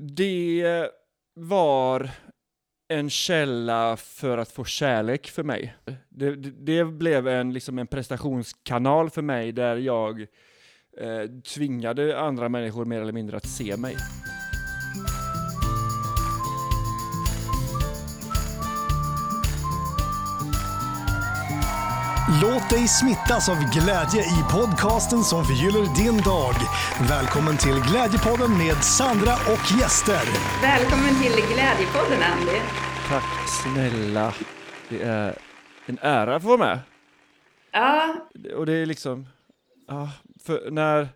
Det var en källa för att få kärlek för mig. Det, det, det blev en, liksom en prestationskanal för mig där jag eh, tvingade andra människor mer eller mindre att se mig. Låt dig smittas av glädje i podcasten som förgyller din dag. Välkommen till Glädjepodden med Sandra och gäster. Välkommen till Glädjepodden Andy. Tack snälla. Det är en ära att få vara med. Ja, Och det är liksom, ja, för när,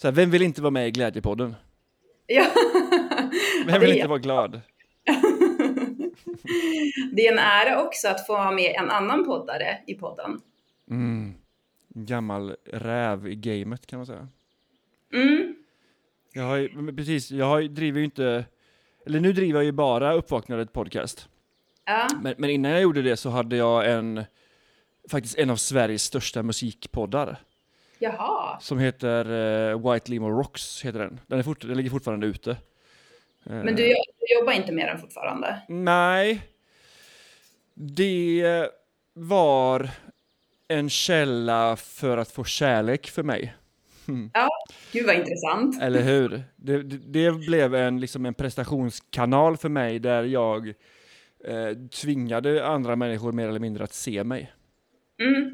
så här, vem vill inte vara med i Glädjepodden? ja. Vem vill inte vara glad? Det är en ära också att få ha med en annan poddare i podden. Mm. Gammal räv i gamet kan man säga. Mm. Jag har precis, jag har, driver ju inte, eller nu driver jag ju bara Uppvaknandet podcast. Ja, Men, men innan jag gjorde det så hade jag en, faktiskt en av Sveriges största musikpoddar. jaha. Som heter eh, White Limo Rocks, heter den. Den, är fort, den ligger fortfarande ute. Eh, Men du, du jobbar inte med den fortfarande? Nej. Det var en källa för att få kärlek för mig. Ja, gud vad intressant. Eller hur? Det, det, det blev en, liksom en prestationskanal för mig där jag eh, tvingade andra människor mer eller mindre att se mig. Mm.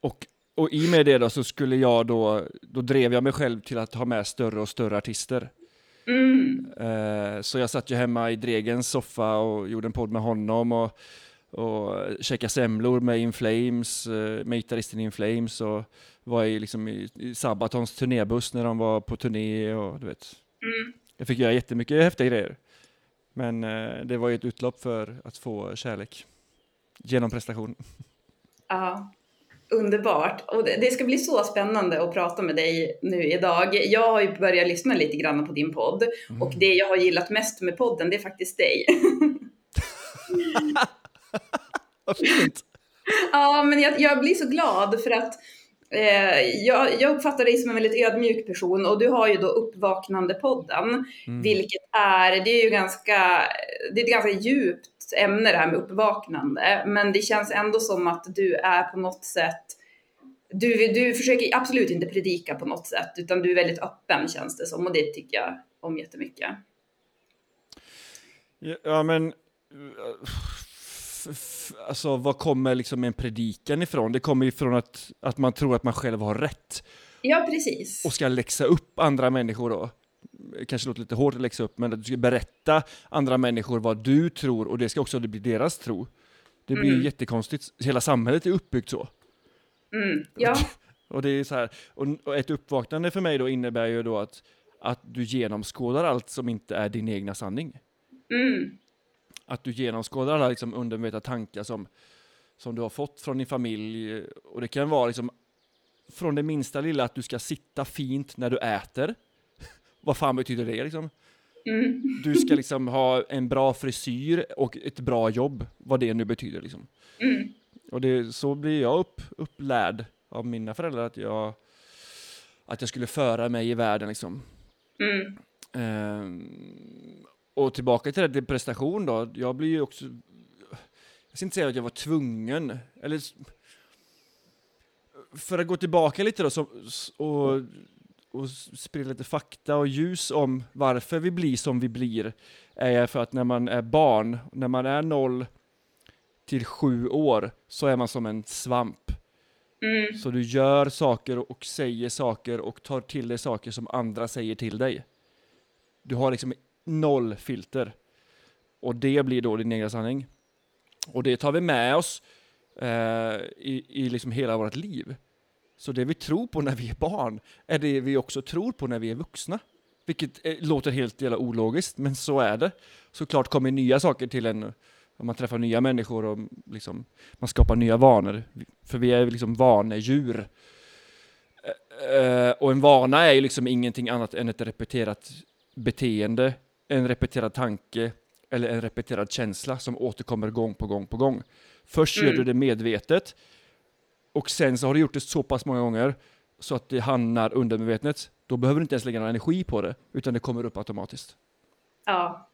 Och, och i och med det då så skulle jag då, då drev jag mig själv till att ha med större och större artister. Mm. Eh, så jag satt ju hemma i Dregens soffa och gjorde en podd med honom och, och käkade semlor med In Flames, eh, med gitarristen In Flames och var i, liksom i, i Sabatons turnébuss när de var på turné och du vet. Mm. Jag fick göra jättemycket häftiga grejer. Men eh, det var ju ett utlopp för att få kärlek. Genom prestation. Ja, underbart. Och det, ska bli så spännande att prata med dig nu idag. Jag har ju börjat lyssna lite grann på din podd och det jag har gillat mest med podden, det är faktiskt dig. Vad fint! Ja, men jag, jag blir så glad för att eh, jag, jag uppfattar dig som en väldigt ödmjuk person och du har ju då Uppvaknande-podden, vilket är, det är ju ganska, det är ett ganska djupt ämne det här med uppvaknande, men det känns ändå som att du är på något sätt du, du försöker absolut inte predika på något sätt, utan du är väldigt öppen känns det som och det tycker jag om jättemycket. Ja, men... Alltså, vad kommer liksom en predikan ifrån? Det kommer ifrån att, att man tror att man själv har rätt Ja, precis. och ska läxa upp andra människor då. Kanske låter lite hårt att läxa upp, men att du ska berätta andra människor vad du tror och det ska också bli deras tro. Det blir Mm. jättekonstigt. Hela samhället är uppbyggt så. Mm, ja, Och det är så här, och, och ett uppvaknande för mig då innebär ju då att, att du genomskådar allt som inte är din egna sanning. mm, Att du genomskådar alla liksom undermedvetna tankar som, som du har fått från din familj. Och det kan vara liksom från det minsta lilla att du ska sitta fint när du äter. Vad fan betyder det liksom? mm, Du ska liksom ha en bra frisyr och ett bra jobb, vad det nu betyder liksom. mm, Och det, så blir jag upp, upplärd av mina föräldrar att jag, att jag skulle föra mig i världen liksom. mm, Ehm, och tillbaka till det till prestation då, jag blir ju också, jag ska inte säga att jag var tvungen, eller för att gå tillbaka lite då så, och, och sprida lite fakta och ljus om varför vi blir som vi blir, är för att när man är barn, när man är noll till sju år, så är man som en svamp. mm, Så du gör saker och säger saker och tar till dig saker som andra säger till dig. Du har liksom noll filter. Och det blir då din egna sanning. Och det tar vi med oss eh, i, i liksom hela vårt liv. Så det vi tror på när vi är barn är det vi också tror på när vi är vuxna. Vilket eh, låter helt jävla ologiskt, men så är det. Såklart kommer nya saker till en om man träffar nya människor och liksom, man skapar nya vanor. För vi är liksom vanedjur. Eh, eh, och en vana är ju liksom ingenting annat än ett repeterat beteende, en repeterad tanke eller en repeterad känsla som återkommer gång på gång på gång. Först gör Mm. du det medvetet och sen så har du gjort det så pass många gånger så att det hamnar undermedvetet Då behöver du inte ens lägga någon energi på det, utan det kommer upp automatiskt. Ja.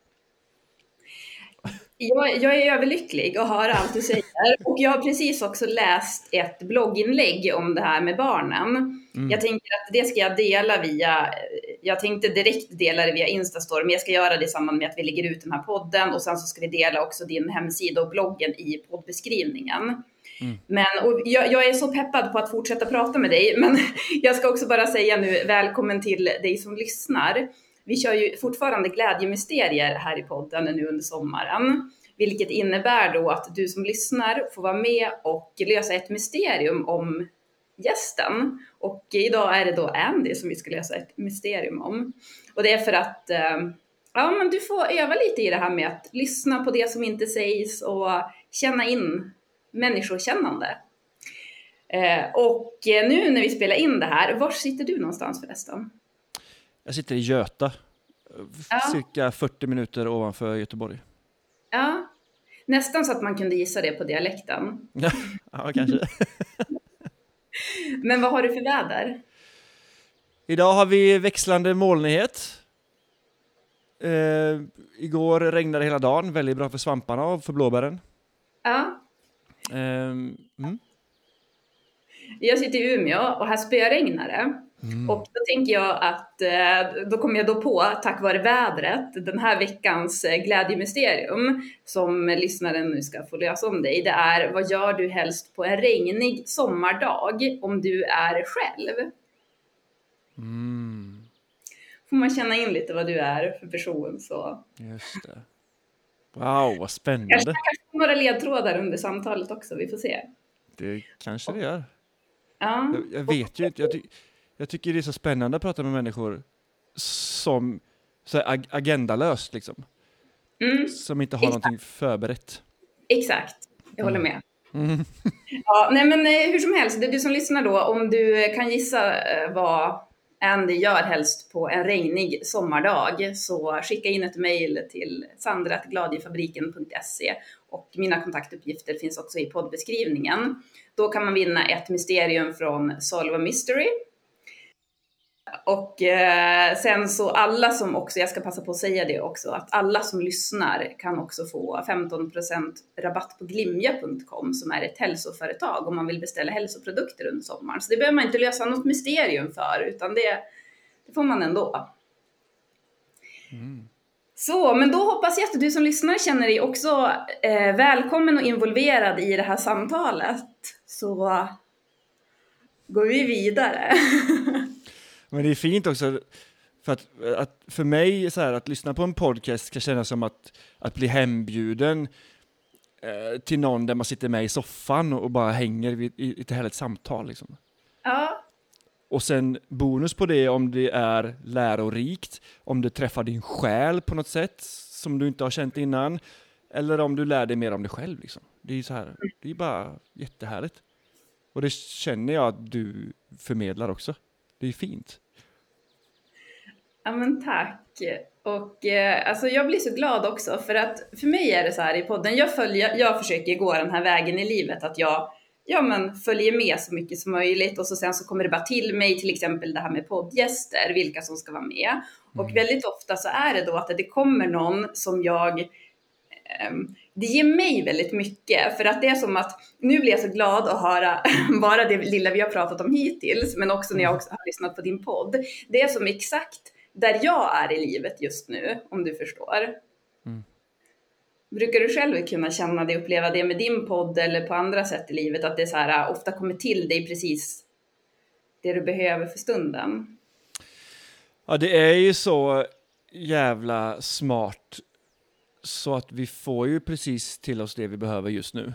Jag, jag är överlycklig att höra allt du säger. Och jag har precis också läst ett blogginlägg om det här med barnen. Mm. Jag tänker att det ska jag dela via, jag tänkte direkt dela det via Instastory, men jag ska göra det i samband med att vi lägger ut den här podden och sen så ska vi dela också din hemsida och bloggen i poddbeskrivningen. Mm. Men och jag, jag är så peppad på att fortsätta prata med dig, men jag ska också bara säga nu välkommen till dig som lyssnar. Vi kör ju fortfarande glädjemysterier här i podden nu under sommaren, vilket innebär då att du som lyssnar får vara med och lösa ett mysterium om gästen. Och idag är det då Andy som vi ska lösa ett mysterium om. Och det är för att eh, ja, men du får öva lite i det här med att lyssna på det som inte sägs och känna in människokännande. Eh, och nu när vi spelar in det här, var sitter du någonstans förresten? Jag sitter i Göta, Ja. cirka 40 minuter ovanför Göteborg. Ja, nästan så att man kunde gissa det på dialekten. Ja, ja kanske. Men vad har du för väder? Idag har vi växlande molnighet. Eh, igår regnade hela dagen, väldigt bra för svamparna och för blåbären. Ja, Eh, mm. jag sitter i Umeå och här spöregnar det. Och då tänker jag att eh, då kommer jag då på, tack vare vädret, den här veckans eh, glädjemysterium som lyssnaren nu ska få lösa om dig. Det är vad gör du helst på en regnig sommardag om du är själv? Mm. Får man känna in lite vad du är för person så. Just det. Wow, vad Kanske, spännande. kanske några ledtrådar under samtalet också, vi får se. Det kanske det gör. Ja, Jag, jag vet ju inte. Jag, ty jag tycker det är så spännande att prata med människor som så här, ag agendalöst, liksom. mm, Som inte har Exakt. någonting förberett. exakt. Jag håller med. Mm. Ja, nej men eh, hur som helst, det är du som lyssnar då, om du kan gissa eh, Andy gör helst på en regnig sommardag så skicka in ett mejl till sandratgladiefabriken.se och mina kontaktuppgifter finns också i poddbeskrivningen. Då kan man vinna ett mysterium från Solve a Mystery. Och eh, sen så alla som också, jag ska passa på att säga det också, att alla som lyssnar kan också få 15% rabatt på glimja.com som är ett hälsoföretag om man vill beställa hälsoprodukter under sommaren. Så det behöver man inte lösa något mysterium för, utan det, det får man ändå. Så, men då hoppas jag att du som lyssnar känner dig också eh, välkommen och involverad i det här samtalet. Så går vi vidare. Men det är fint också, för att, att för mig så här, att lyssna på en podcast kan kännas som att, att bli hembjuden eh, till någon där man sitter med i soffan och bara hänger vid, i, i ett härligt samtal. Liksom. ja, Och sen bonus på det om det är lärorikt, om det träffar din själ på något sätt som du inte har känt innan, eller om du lär dig mer om dig själv. Liksom. Det är så här, det är bara jättehärligt. Och det känner jag att du förmedlar också. Det är fint. Ja men tack. Och eh, alltså jag blir så glad också för att för mig är det så här i podden, jag, följer, jag försöker gå den här vägen i livet att jag ja, men följer med så mycket som möjligt och så sen så kommer det bara till mig till exempel det här med poddgäster, vilka som ska vara med. Och väldigt ofta så är det då att det kommer någon som jag ehm, det ger mig väldigt mycket för att det är som att nu blir jag så glad att höra bara det lilla vi har pratat om hittills, men också när jag också har lyssnat på din podd. Det är som exakt där jag är i livet just nu, om du förstår. Mm. Brukar du själv kunna känna det, uppleva det med din podd eller på andra sätt i livet, att det så här, ofta kommer till dig precis det du behöver för stunden? Ja, det är ju så jävla smart så att vi får ju precis till oss det vi behöver just nu.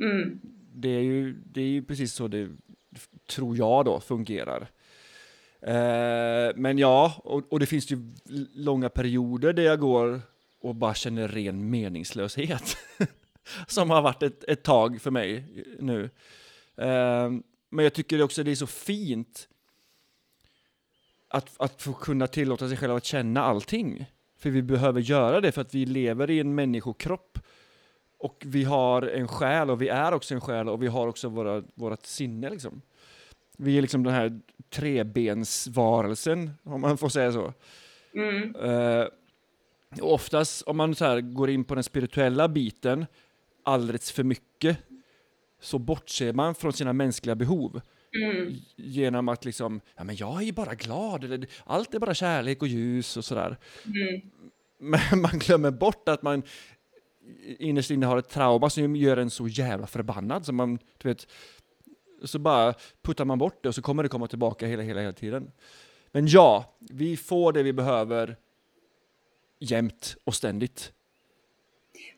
Mm. Det är ju, det är ju precis så det, tror jag då, fungerar. Eh, men ja, och, och det finns ju långa perioder där jag går och bara känner ren meningslöshet. Som har varit ett, ett tag för mig nu. Eh, men jag tycker också det är så fint att, att få kunna tillåta sig själv att känna allting. För vi behöver göra det för att vi lever i en människokropp. Och vi har en själ och vi är också en själ och vi har också våra, vårat sinne liksom. Vi är liksom den här trebensvarelsen, om man får säga så. Mm. Och oftast om man så går in på den spirituella biten alldeles för mycket så bortser man från sina mänskliga behov. Mm. Genom att liksom, ja men jag är ju bara glad, eller allt är bara kärlek och ljus och sådär. Mm. Men man glömmer bort att man innerst inne har ett trauma som gör en så jävla förbannad. Så man, du vet, så bara puttar man bort det och så kommer det komma tillbaka hela, hela, hela tiden. Men ja, vi får det vi behöver jämt och ständigt.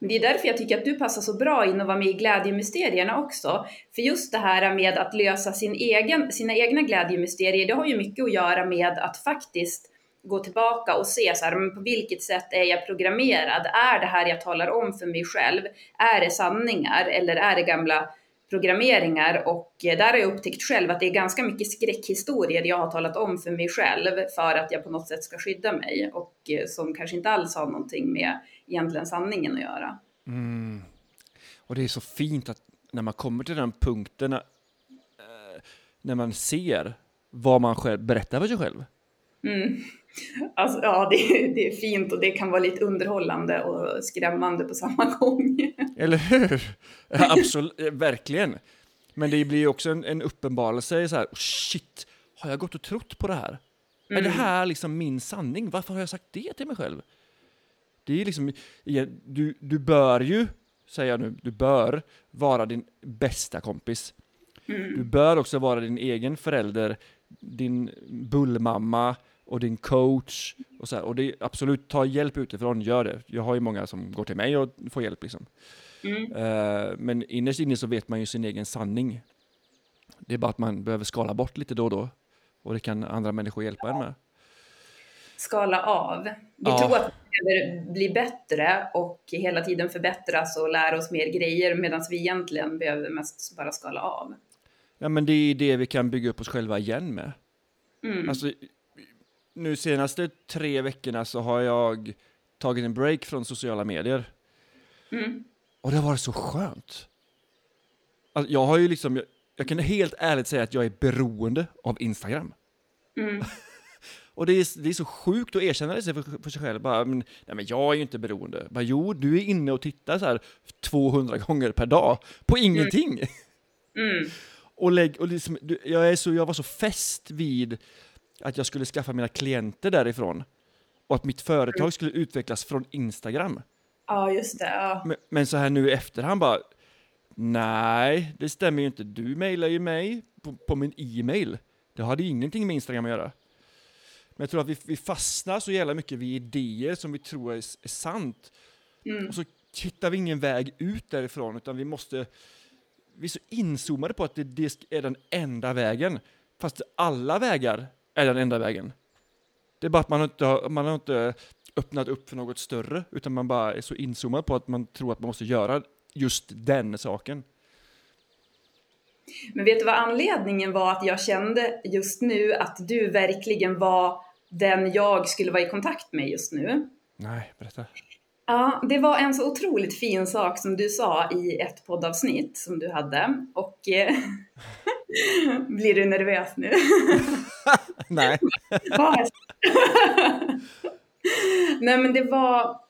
Men det är därför jag tycker att du passar så bra in och vara med i glädjemysterierna också. För just det här med att lösa sin egen, sina egna glädjemysterier, det har ju mycket att göra med att faktiskt gå tillbaka och se så här, men på vilket sätt är jag programmerad? Är det här jag talar om för mig själv? Är det sanningar eller är det gamla programmeringar? Och eh, där har jag upptäckt själv att det är ganska mycket skräckhistorier jag har talat om för mig själv för att jag på något sätt ska skydda mig och eh, som kanske inte alls har någonting med egentligen sanningen att göra. Mm. Och det är så fint att när man kommer till den punkten, eh, när man ser vad man själv berättar för sig själv. Mm. Alltså, ja, det, det är fint och det kan vara lite underhållande och skrämmande på samma gång. Eller hur? Absolut, verkligen. Men det blir ju också en, en uppenbarelse så här, oh shit, har jag gått och trott på det här? Är det Mm. här liksom min sanning? Varför har jag sagt det till mig själv? Det är liksom, du, du bör ju, säger jag nu, du bör vara din bästa kompis. Mm. Du bör också vara din egen förälder, din bullmamma och din coach. Och, så här. och det absolut, ta hjälp utifrån, gör det. Jag har ju många som går till mig och får hjälp liksom. Mm. Eh, men innerst inne så vet man ju sin egen sanning. Det är bara att man behöver skala bort lite då och då. Och det kan andra människor hjälpa en med. Skala av. Vi Ja. tror att vi behöver bli bättre och hela tiden förbättras och lära oss mer grejer medan vi egentligen behöver mest bara skala av. Ja men det är det vi kan bygga upp oss själva igen med. Mm. Alltså, nu senaste tre veckorna så har jag tagit en break från sociala medier. Mm. Och det har varit så skönt. Alltså, jag har ju liksom, jag, jag kan helt ärligt säga att jag är beroende av Instagram. Mm. Och det är, det är så sjukt att erkänna det för, för sig själv. Bara, men, nej men jag är ju inte beroende. Bara, jo, du är inne och tittar så här 200 gånger per dag på ingenting. Mm. Och, lägg, och liksom, jag, är så, jag var så fäst vid att jag skulle skaffa mina klienter därifrån. Och att mitt företag skulle utvecklas från Instagram. Ja, just det. Ja. Men, men så här nu i efterhand bara, nej, det stämmer ju inte. Du mejlar ju mig på, på min e-mail. Det hade ingenting med Instagram att göra. Men jag tror att vi, vi fastnar så jävla mycket vid idéer som vi tror är, är sant. Mm. Och så hittar vi ingen väg ut därifrån, utan vi måste... Vi är så inzoomade på att det, det är den enda vägen. Fast alla vägar är den enda vägen. Det är bara att man inte har, man har inte öppnat upp för något större, utan man bara är så inzoomad på att man tror att man måste göra just den saken. Men vet du vad anledningen var att jag kände just nu att du verkligen var den jag skulle vara i kontakt med just nu? Nej, berätta. Ja, det var en så otroligt fin sak som du sa i ett poddavsnitt som du hade. Och eh, blir du nervös nu? Nej. Nej men det var...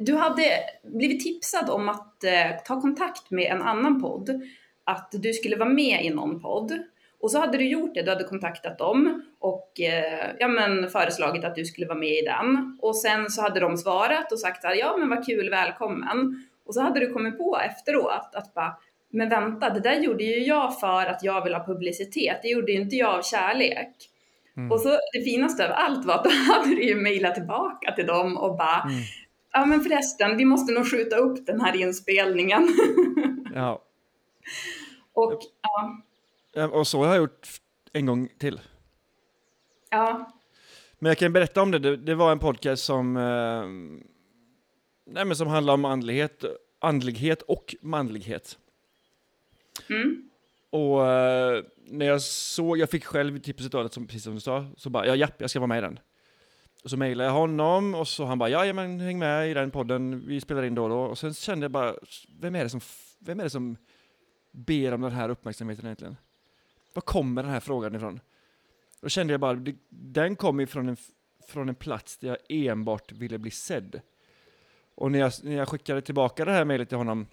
Du hade blivit tipsad om att eh, ta kontakt med en annan podd. Att du skulle vara med i någon podd. Och så hade du gjort det, du hade kontaktat dem och eh, ja, men föreslagit att du skulle vara med i den. Och sen så hade de svarat och sagt att ja men vad kul, välkommen. Och så hade du kommit på efteråt att bara, men vänta, det där gjorde ju jag för att jag vill ha publicitet. Det gjorde ju inte jag av kärlek. Mm. Och så det finaste av allt var att då hade du ju mejlat tillbaka till dem och bara Mm. Ja men förresten, vi måste nog skjuta upp den här inspelningen. Ja. och Ja, Och så har jag gjort en gång till. ja, Men jag kan berätta om det. Det, det var en podcast som, eh, nej, men som handlar om andlighet, andlighet och manlighet. mm, Och eh, när jag såg, jag fick själv tipset av som, precis som du sa, så bara ja, japp, jag ska vara med i den. Och så mejlade jag honom och så han bara ja men häng med i den podden, vi spelar in då och då. Och sen kände jag bara, vem är det som, vem är det som ber om den här uppmärksamheten egentligen? Var kommer den här frågan ifrån? Då kände jag bara, den kom ifrån en, från en plats där jag enbart ville bli sedd. Och när jag, när jag skickade tillbaka det här mejlet till honom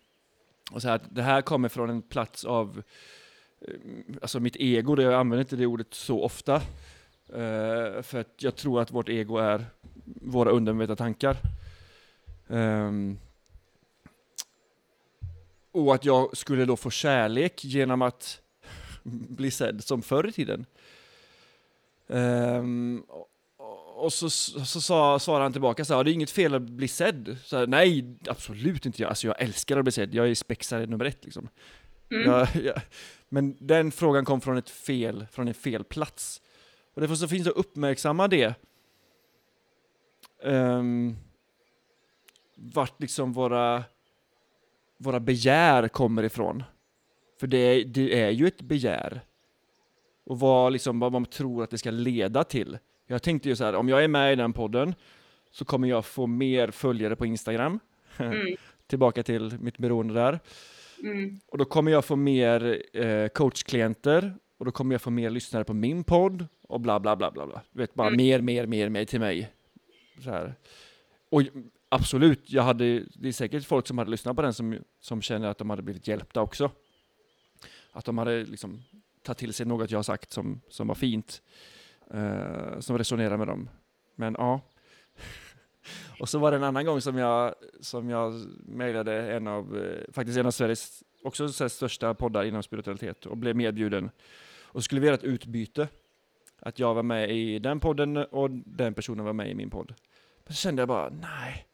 och sa att det här kommer från en plats av eh, alltså mitt ego, det jag använder inte det ordet så ofta. Eh, för att jag tror att vårt ego är våra undermedvetna tankar. Ehm, och att jag skulle då få kärlek genom att bli sedd som förr i tiden. Ehm, och- och så, så sa, svarade han tillbaka så här, det är inget fel att bli sedd. Så här, Nej, absolut inte. Jag, alltså, jag älskar att bli sedd. Jag är spexare nummer ett liksom. Jag, jag, men den frågan kom från ett fel, från en fel plats. Och därför så finns det att uppmärksamma det. Um, vart liksom våra, våra begär kommer ifrån. För det, är- det är ju ett begär. Och vad, liksom, vad man tror att det ska leda till. Jag tänkte ju så här, om jag är med i den podden så kommer jag få mer följare på Instagram. Tillbaka till mitt beroende där. Mm. Och då kommer jag få mer eh, coachklienter och då kommer jag få mer lyssnare på min podd och bla bla bla bla bla. Du vet, bara mer, mer, mer, mer till mig. Så här. Och absolut, jag hade, det är säkert folk som hade lyssnat på den som, som känner att de hade blivit hjälpta också. Att de hade liksom tagit till sig något jag sagt som, som var fint, eh, som resonerar med dem. Men ja. Och så var det en annan gång som jag, som jag mejlade en av, eh, faktiskt en av Sveriges också så största poddar inom spiritualitet och blev medbjuden. Och så skulle vi göra ett utbyte. Att jag var med i den podden och den personen var med i min podd. Men så kände jag bara, nej,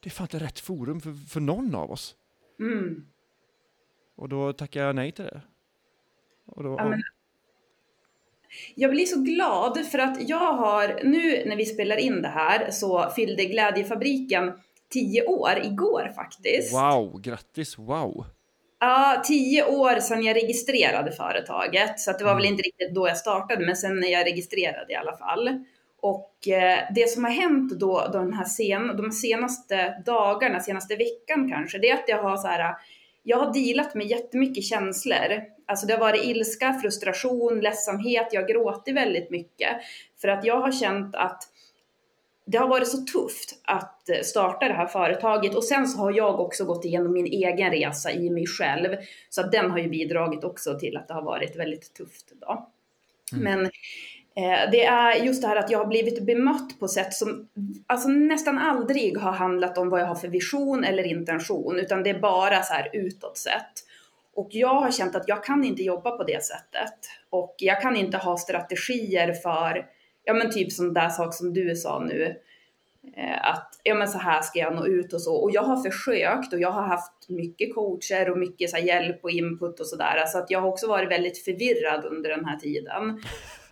det är fan inte rätt forum för, för någon av oss. Mm. Och då tackade jag nej till det. Då, Ja, men- Jag blir så glad för att jag har, nu när vi spelar in det här så fyllde Glädjefabriken 10 år igår faktiskt. Wow, grattis, wow. Ja, 10 år sedan jag registrerade företaget. Så att det var väl Mm. inte riktigt då jag startade, men sen när jag registrerade i alla fall. Och eh, det som har hänt då, då den här sen, de senaste dagarna, senaste veckan kanske, det är att jag har så här, jag har dealat med jättemycket känslor. Alltså det har varit ilska, frustration, ledsamhet, jag har gråtit väldigt mycket. För att jag har känt att det har varit så tufft att eh, starta det här företaget och sen så har jag också gått igenom min egen resa i mig själv. Så att den har ju bidragit också till att det har varit väldigt tufft. Då. Men eh, Eh, det är just det här att jag har blivit bemött på sätt som alltså, nästan aldrig har handlat om vad jag har för vision eller intention, utan det är bara så här utåt sett. Och jag har känt att jag kan inte jobba på det sättet. Och jag kan inte ha strategier för, ja men typ som där sak som du sa nu, eh, att ja men så här ska jag nå ut och så. Och jag har försökt och jag har haft mycket coacher och mycket så hjälp och input och sådär. Så att jag har också varit väldigt förvirrad under den här tiden.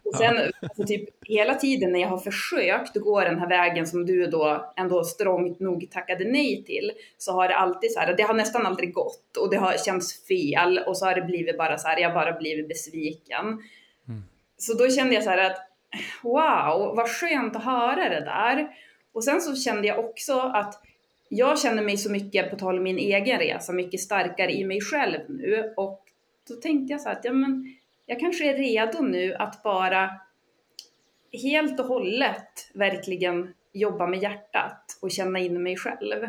Och sen alltså typ hela tiden när jag har försökt gå den här vägen som du då ändå strångt nog tackade nej till, så har det alltid så här, det har nästan aldrig gått och det har känts fel och så har det blivit bara så här, jag har bara blivit besviken. Så då kände jag så här att wow, vad skönt att höra det där. Och sen så kände jag också att jag känner mig så mycket, på tal om min egen resa, mycket starkare i mig själv nu. Och då tänkte jag så här att ja, men jag kanske är redo nu att bara helt och hållet verkligen jobba med hjärtat och känna in mig själv.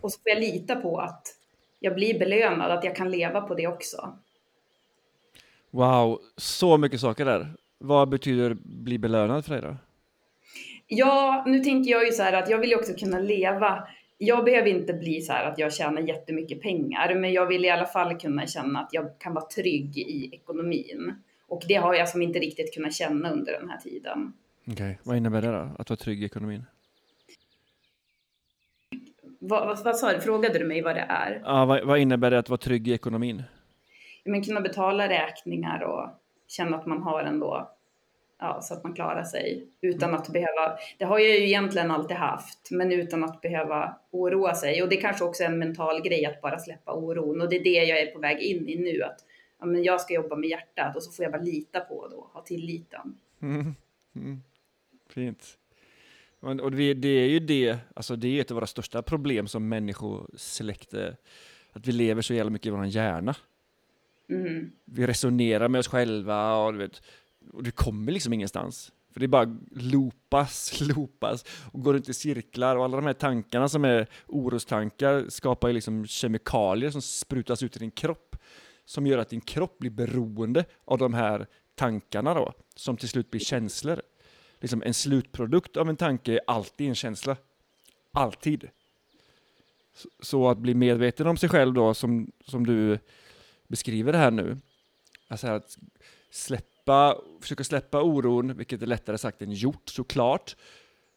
Och så får jag lita på att jag blir belönad, att jag kan leva på det också. Wow, så mycket saker där. Vad betyder bli belönad för dig då? Ja, nu tänker jag ju så här att jag vill ju också kunna leva. Jag behöver inte bli så här att jag tjänar jättemycket pengar, men jag vill i alla fall kunna känna att jag kan vara trygg i ekonomin. Och det har jag som inte riktigt kunnat känna under den här tiden. Okej, vad innebär det då? Att vara trygg i ekonomin? Vad, vad, vad sa du? Frågade du mig vad det är? Ja, vad, vad innebär det att vara trygg i ekonomin? Men kunna betala räkningar och känna att man har ändå, ja, så att man klarar sig utan att behöva, det har jag ju egentligen alltid haft, men utan att behöva oroa sig. Och det kanske också är en mental grej att bara släppa oron och det är det jag är på väg in i nu, att ja, men jag ska jobba med hjärtat och så får jag bara lita på och ha tilliten. Fint. Men- Och vi, det är ju det, alltså det är ett av våra största problem som människosläkte, att vi lever så jävla mycket i vår hjärna. Mm. Vi resonerar med oss själva och, du vet, och du kommer liksom ingenstans. För det bara loopas, loopas och går runt i cirklar och alla de här tankarna som är orostankar skapar ju liksom kemikalier som sprutas ut i din kropp som gör att din kropp blir beroende av de här tankarna då, som till slut blir känslor. Liksom en slutprodukt av en tanke är alltid en känsla. Alltid. Så, så att bli medveten om sig själv då, som, som du beskriver det här nu, alltså att släppa, försöka släppa oron, vilket är lättare sagt än gjort såklart.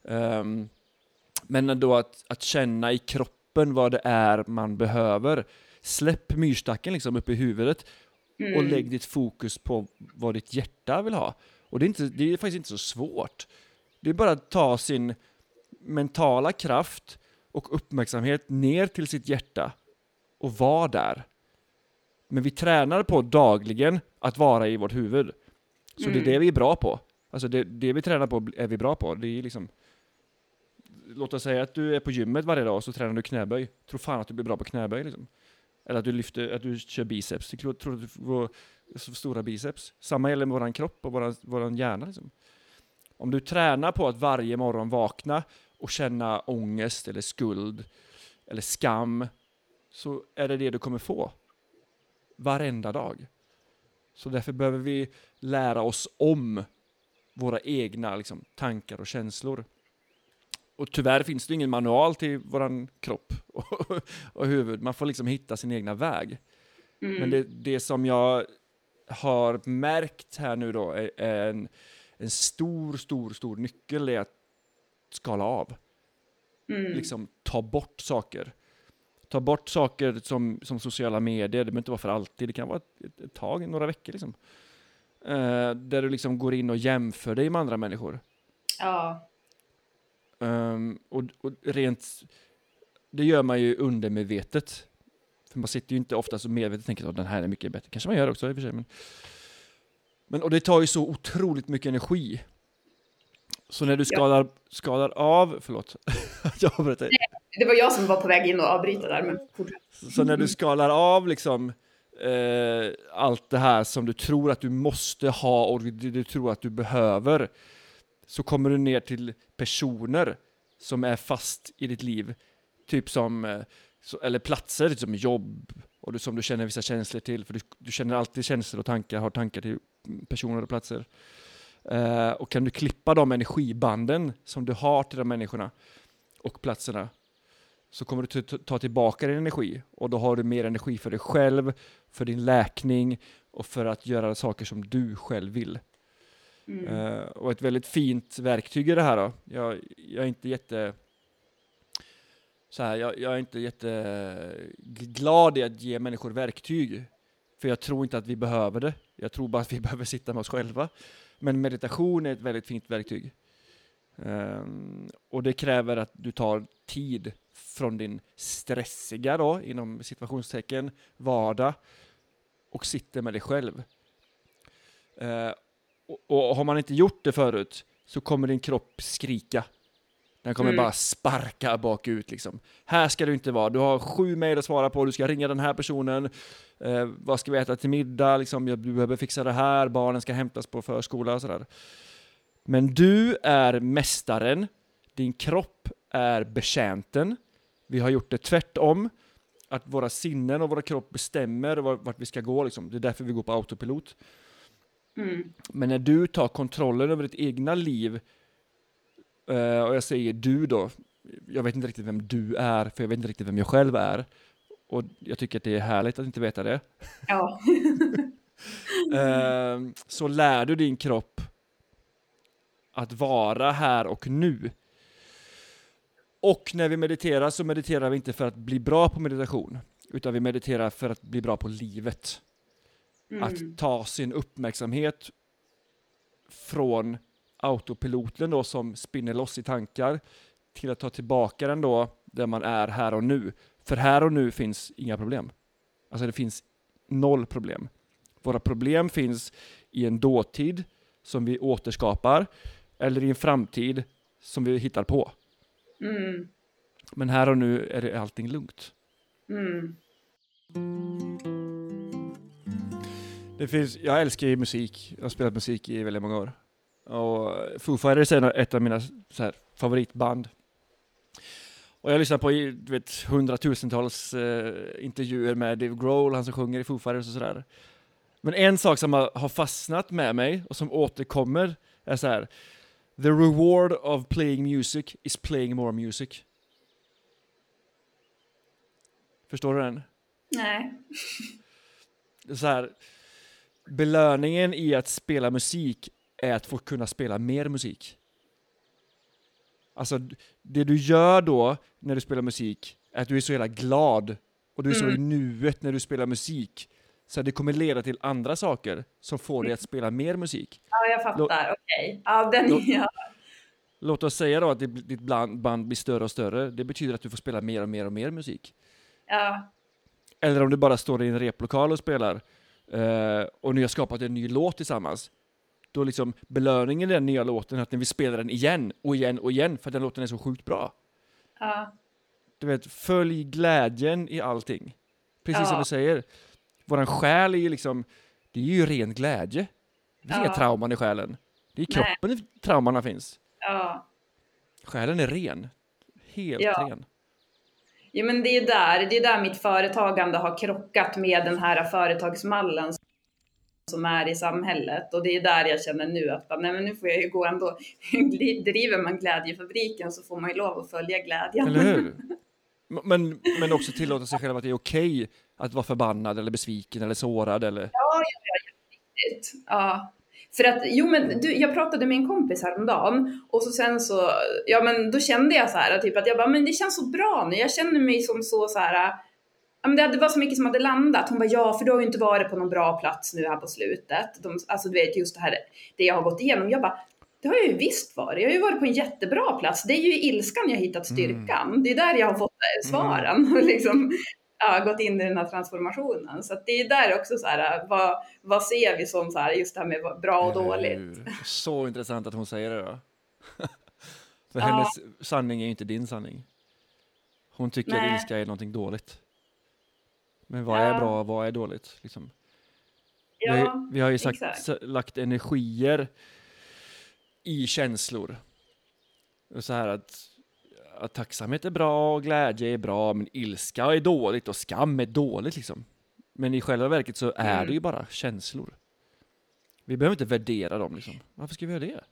Um, men då att, att känna i kroppen vad det är man behöver. Släpp myrstacken liksom upp i huvudet Mm. och lägg ditt fokus på vad ditt hjärta vill ha. Och det är, inte, det är faktiskt inte så svårt. Det är bara att ta sin mentala kraft och uppmärksamhet ner till sitt hjärta och vara där. Men vi tränar på dagligen att vara i vårt huvud. Så det är det vi är bra på. Alltså det, det vi tränar på är vi bra på. Det är liksom... Låt oss säga att du är på gymmet varje dag och så tränar du knäböj. Tro fan att du blir bra på knäböj liksom. Eller att du lyfter, att du kör biceps. Jag tror att du får stora biceps. Samma gäller med våran kropp och våran, våran hjärna liksom. Om du tränar på att varje morgon vakna och känna ångest eller skuld eller skam så är det det du kommer få. Varenda dag. Så därför behöver vi lära oss om våra egna liksom, tankar och känslor. Och tyvärr finns det ingen manual till våran kropp och, och huvud. Man får liksom hitta sin egna väg. Mm. Men det, det som jag har märkt här nu då är, är en, en stor, stor, stor nyckel är att skala av. Mm. Liksom ta bort saker. Ta bort saker som, som sociala medier, det behöver inte vara för alltid, det kan vara ett, ett, tag, några veckor liksom. Eh, där du liksom går in och jämför dig med andra människor. Ja. Ehm, och, och rent, det gör man ju undermedvetet. För man sitter ju inte ofta så medvetet och tänker att den här är mycket bättre. Kanske man gör också i och för sig. Men, men, och det tar ju så otroligt mycket energi. Så när du skadar, skadar av, förlåt, jag avbröt dig. Det var jag som var på väg in och avbryta där, men fortsätt. Så när du skalar av liksom eh, allt det här som du tror att du måste ha och du, du tror att du behöver, så kommer du ner till personer som är fast i ditt liv. Typ som, eh, eller platser, typ som jobb, och du, som du känner vissa känslor till, för du, du känner alltid känslor och tankar, har tankar till personer och platser. Eh, och kan du klippa de energibanden som du har till de människorna och platserna, så kommer du ta- tillbaka din energi och då har du mer energi för dig själv, för din läkning och för att göra saker som du själv vill. Mm. Eh, och ett väldigt fint verktyg i det här då. Jag, jag är inte jätte... Så här, jag, jag är inte jätteglad i att ge människor verktyg. För jag tror inte att vi behöver det. Jag tror bara att vi behöver sitta med oss själva. Men meditation är ett väldigt fint verktyg. Um, och det kräver att du tar tid från din stressiga då, inom situationstecken, vardag och sitter med dig själv. Uh, och, och har man inte gjort det förut så kommer din kropp skrika. Den kommer Mm. bara sparka bakut liksom. Här ska du inte vara. Du har sju mejl att svara på. Du ska ringa den här personen. Eh, vad ska vi äta till middag? Liksom, jag- du behöver fixa det här. Barnen ska hämtas på förskola och sådär. Men du är mästaren. Din kropp är betjänten. Vi har gjort det tvärtom. Att våra sinnen och våra kropp bestämmer var- vart vi ska gå. Liksom. Det är därför vi går på autopilot. Mm. Men när du tar kontrollen över ditt egna liv, eh, och jag säger du då, jag vet inte riktigt vem du är, för jag vet inte riktigt vem jag själv är. Och jag tycker att det är härligt att inte veta det. Ja. Eh, så lär du din kropp att vara här och nu. Och när vi mediterar så mediterar vi inte för att bli bra på meditation, utan vi mediterar för att bli bra på livet. Mm. Att ta sin uppmärksamhet från autopiloten då som spinner loss i tankar till att ta tillbaka den då där man är här och nu. För här och nu finns inga problem. Alltså det finns noll problem. Våra problem finns i en dåtid som vi återskapar eller i en framtid som vi hittar på. Mm. Men här och nu är det allting lugnt. Mm. Det finns, jag älskar ju musik. Jag har spelat musik i väldigt många år. Och Foo Fighters är ett av mina så här, favoritband. Och jag lyssnar på du vet, hundratusentals eh, intervjuer med Dave Grohl, han som sjunger i Foo Fighters och sådär. Men en sak som har, fastnat med mig och som återkommer är så här. The reward of playing music is playing more music. Förstår du den? Nej. Så här, belöningen i att spela musik är att få kunna spela mer musik. Alltså, det du gör då när du spelar musik är att du är så jävla glad och du är så i nuet när du spelar musik. Så det kommer leda till andra saker som får dig att spela mer musik. Ja, jag fattar. Okej. Ja, den Låt- ja. Låt oss säga då att ditt band blir större och större. Det betyder att du får spela mer och mer och mer musik. ja. Eller om du bara står i en replokal och spelar eh, och ni har skapat en ny låt tillsammans. Då liksom belöningen i den nya låten är att ni vill spela den igen och igen och igen för att den låten är så sjukt bra. ja. Du vet, följ glädjen i allting. Precis Ja. som du säger. Våran själ är ju liksom, det är ju ren glädje. Det finns Ja. inga trauman i själen. Det är i Nej. kroppen traumorna finns. ja. Själen är ren. Helt Ja. ren. Ja, men det är där, det är där mitt företagande har krockat med den här företagsmallen som är i samhället. Och det är där jag känner nu att nej, men nu får jag ju gå ändå. Driver man glädjefabriken så får man ju lov att följa glädjen. Eller hur? Men, men också tillåta sig själv att det är okej att vara förbannad eller besviken eller sårad eller... Ja, ja, ja. Ja. För att, jo men du, jag pratade med en kompis häromdagen och så sen så, ja men då kände jag så här, typ att jag bara, men det känns så bra nu, jag känner mig som så så här, men det, var så mycket som hade landat. Hon bara, ja för du har ju inte varit på någon bra plats nu här på slutet. De, alltså du vet just det här, det jag har gått igenom. Jag bara, det har jag ju visst varit. Jag har ju varit på en jättebra plats. Det är ju i ilskan jag hittat styrkan. Det är där jag har fått eh, svaren. Och liksom, ja, gått in i den här transformationen. Så att det är där också så här, vad, vad ser vi som så här, just det här med bra och dåligt. hur? Så intressant att hon säger det då. För Ja. hennes sanning är ju inte din sanning. Hon tycker Nej. ilska är någonting dåligt. Men vad Ja. är bra och vad är dåligt? Liksom. vi, har, Ja, vi har ju sagt, lagt energier i känslor. Och så här att, att tacksamhet är bra och glädje är bra, men ilska är dåligt och skam är dåligt liksom. Men i själva verket så är Mm. det ju bara känslor. Vi behöver inte värdera dem liksom. Varför ska vi göra det?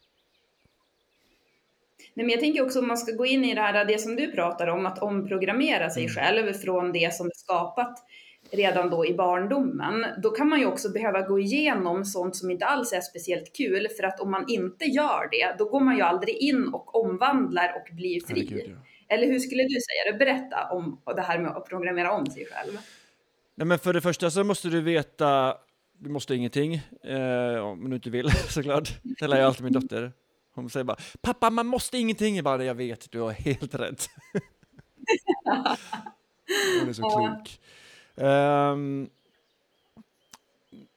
Nej, men jag tänker också om man ska gå in i det här, det som du pratar om, att omprogrammera sig Mm. själv från det som är skapat redan då i barndomen. Då kan man ju också behöva gå igenom sånt som inte alls är speciellt kul, för att om man inte gör det, då går man ju aldrig in och omvandlar och blir fri. Herregud, ja. Eller hur skulle du säga det? Berätta om det här med att programmera om sig själv. Nej, men för det första så måste du veta, du måste ingenting, eh, om du inte vill såklart. Det lär jag alltid min dotter. Hon säger bara, pappa man måste ingenting. Jag bara, jag vet, du har helt rätt. Hon är så klok. Ehm,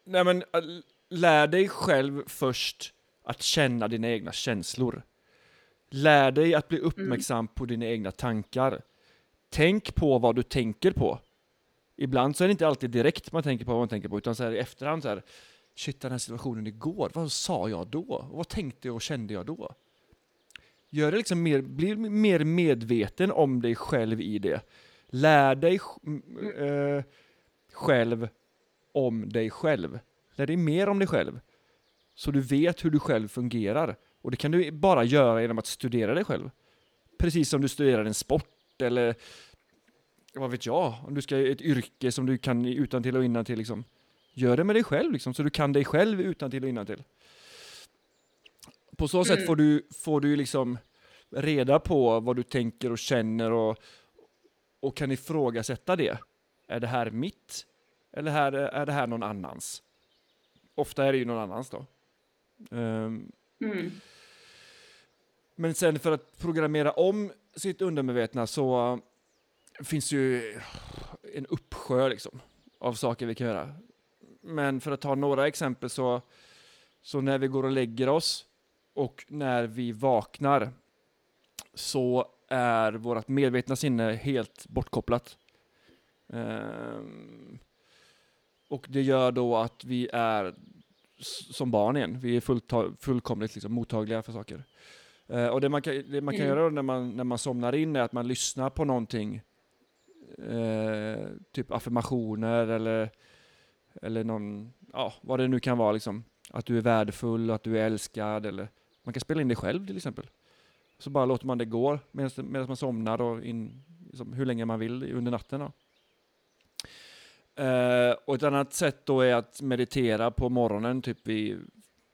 nej men, äh, lär dig själv först att känna dina egna känslor. Lär dig att bli uppmärksam på dina egna tankar. Tänk på vad du tänker på. Ibland så är det inte alltid direkt man tänker på vad man tänker på, utan så här i efterhand så här, shit den här situationen igår, vad sa jag då? Vad tänkte och kände jag då? Gör det liksom mer, bli mer medveten om dig själv i det. Lär dig eh, själv om dig själv. Lär dig mer om dig själv. Så du vet hur du själv fungerar. Och det kan du bara göra genom att studera dig själv. Precis som du studerar en sport eller vad vet jag, om du ska ett yrke som du kan utan till och innan till liksom. Gör det med dig själv liksom, så du kan dig själv utan till och innan till. På så sätt Mm. får du, får du liksom reda på vad du tänker och känner och, och kan ifrågasätta det. Är det här mitt? Eller här, är det här någon annans? Ofta är det ju någon annans då. Ehm, Mm. men sen för att programmera om sitt undermedvetna så finns ju en uppsjö liksom, av saker vi kan göra. Men för att ta några exempel så, så när vi går och lägger oss och när vi vaknar så är vårt medvetna sinne helt bortkopplat. Ehm, och det gör då att vi är som barn igen. Vi är fullt, fullkomligt liksom, mottagliga för saker. Eh, och det man kan, det man kan Mm. göra när man, när man somnar in är att man lyssnar på någonting. Eh, typ affirmationer eller, eller någon, ja, vad det nu kan vara liksom. Att du är värdefull, att du är älskad eller man kan spela in det själv till exempel. Så bara låter man det gå medan, man somnar och in, liksom, hur länge man vill under natten. Då. Eh, och ett annat sätt då är att meditera på morgonen, typ vid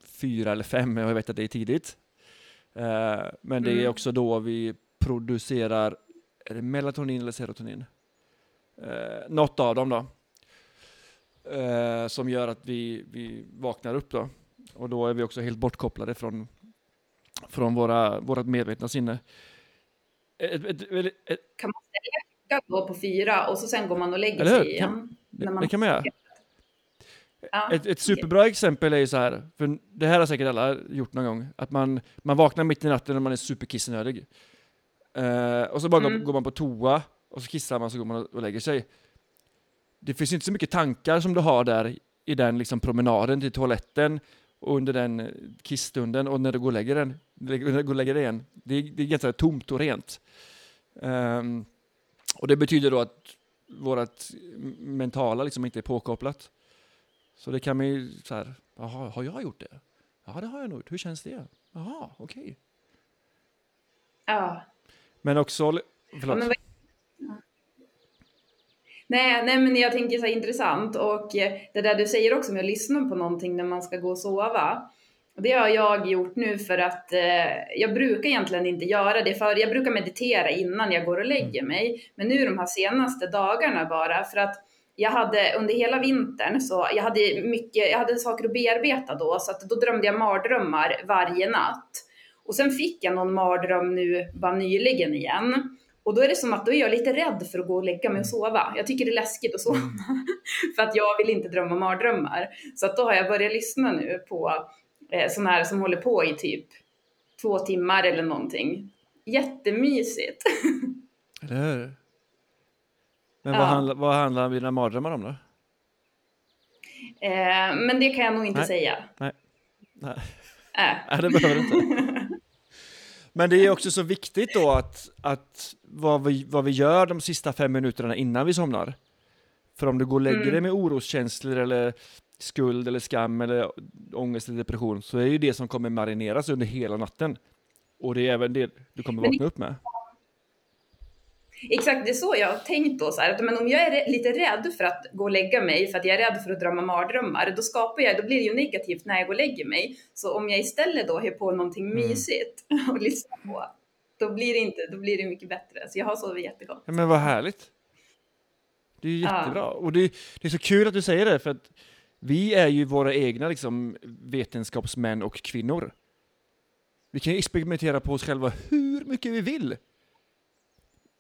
fyra eller fem, jag vet att det är tidigt. Eh, men det är Mm. också då vi producerar, är det melatonin eller serotonin? Eh, något av dem då. Eh, som gör att vi, vi vaknar upp då. Och då är vi också helt bortkopplade från, från våra, vårat medvetna sinne. Ett, ett, ett, ett, Kan man klockan då på fyra och så sen går man och lägger hur? sig igen? det, När man- det kan man göra. Ja, Ett, ett superbra exempel är ju så här, för det här har säkert alla gjort någon gång, att man, man vaknar mitt i natten när man är superkissnödig. Eh, och så bara går, Mm. går man på toa, och så kissar man, så går man och, och lägger sig. Det finns inte så mycket tankar som du har där i den liksom promenaden till toaletten, och under den eh, kissstunden, och när du går och lägger, den, när du går och lägger dig igen. Det, är- det är ganska tomt och rent. Ehm, och det betyder då att vårt mentala liksom inte är påkopplat. Så det kan man ju så här, jaha, har jag gjort det? Ja, det har jag nog gjort. Hur känns det? Jaha, okej. ja. Men också, Ja, förlåt. men vad- Ja. Nej, nej, men jag tänker så här intressant och eh, det där du säger också med att lyssna på någonting när man ska gå och sova. Det har jag gjort nu för att eh, jag brukar egentligen inte göra det för jag brukar meditera innan jag går och lägger mig. Men nu de här senaste dagarna bara för att jag hade under hela vintern så jag hade mycket, jag hade saker att bearbeta då så att då drömde jag mardrömmar varje natt. Och sen fick jag någon mardröm nu bara nyligen igen. Och då är det som att då är jag lite rädd för att gå och lägga mig och sova. Jag tycker det är läskigt att sova. för att jag vill inte drömma mardrömmar. Så att då har jag börjat lyssna nu på eh, sådana här som håller på i typ två timmar eller någonting. Jättemysigt. Eller hur? Men Ja. vad, handlar, vad handlar dina mardrömmar om då? Eh, men det kan jag nog inte Nej. säga. Nej. Nej. Äh. Nej, det behöver du inte. Men det är också så viktigt då att, att vad, vi, vad vi gör de sista fem minuterna innan vi somnar. För om du går och lägger Mm. dig med oroskänslor eller skuld eller skam eller ångest eller depression så är ju det som kommer marineras under hela natten. Och det är även det du kommer vakna upp med. Exakt, det är så jag har tänkt då. Så här, att, men om jag är lite rädd för att gå och lägga mig för att jag är rädd för att drömma mardrömmar, då skapar jag, då blir det ju negativt när jag går och lägger mig. Så om jag istället då har på någonting Mm. mysigt och lyssnar på, då blir det inte, då blir det mycket bättre. Så jag har sovit jättegott. Ja, men vad härligt. Det är ju Ja. jättebra. Och det, det är så kul att du säger det, för att vi är ju våra egna liksom, vetenskapsmän och kvinnor. Vi kan experimentera på oss själva hur mycket vi vill.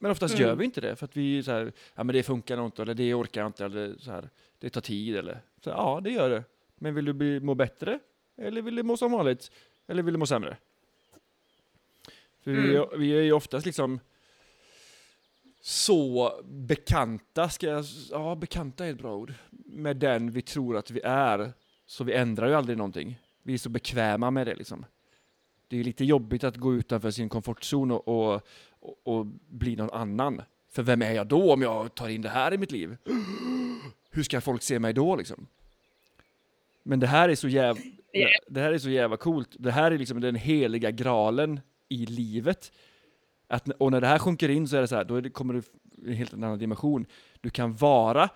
Men oftast Mm. gör vi inte det, för att vi så här, ja men det funkar nog inte, eller det orkar jag inte, eller så här, det tar tid, eller så, ja det gör det. Men vill du bli, må bättre? Eller vill du må som vanligt? Eller vill du må sämre? För vi, är, vi är ju oftast liksom så bekanta, ska jag, ja bekanta är ett bra ord, med den vi tror att vi är, så vi ändrar ju aldrig någonting. Vi är så bekväma med det liksom. Det är lite jobbigt att gå utanför sin komfortzon och, och, och, och bli någon annan. För vem är jag då om jag tar in det här i mitt liv? Hur ska folk se mig då liksom? Men det här är så jävla, det här är så jävla coolt. Det här är liksom den heliga graalen i livet. Att, och när det här sjunker in så är det så här, då det, kommer du i en helt annan dimension. Du kan vara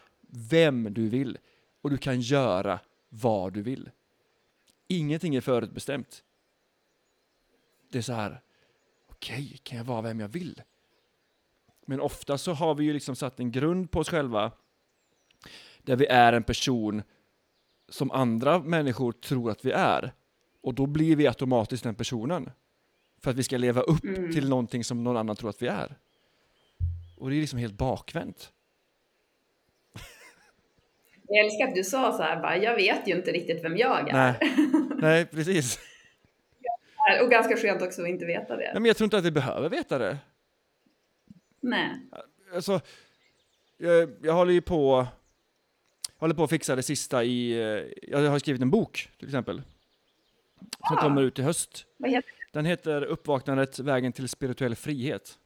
vem du vill och du kan göra vad du vill. Ingenting är förutbestämt. Det är så här, okej, kan jag vara vem jag vill? Men ofta så har vi ju liksom satt en grund på oss själva där vi är en person som andra människor tror att vi är. Och då blir vi automatiskt den personen. För att vi ska leva upp Mm. till någonting som någon annan tror att vi är. Och det är liksom helt bakvänt. Jag älskar att du sa så här, bara, jag vet ju inte riktigt vem jag är. Nej, nej precis. Och ganska skönt också att inte veta det. Nej, men jag tror inte att vi behöver veta det. Nej. Alltså, jag, jag håller ju på... Jag håller på att fixa det sista i, eh, jag har skrivit en bok till exempel. Som Ah. kommer ut i höst. Vad heter Den heter Uppvaknandet, vägen till spirituell frihet.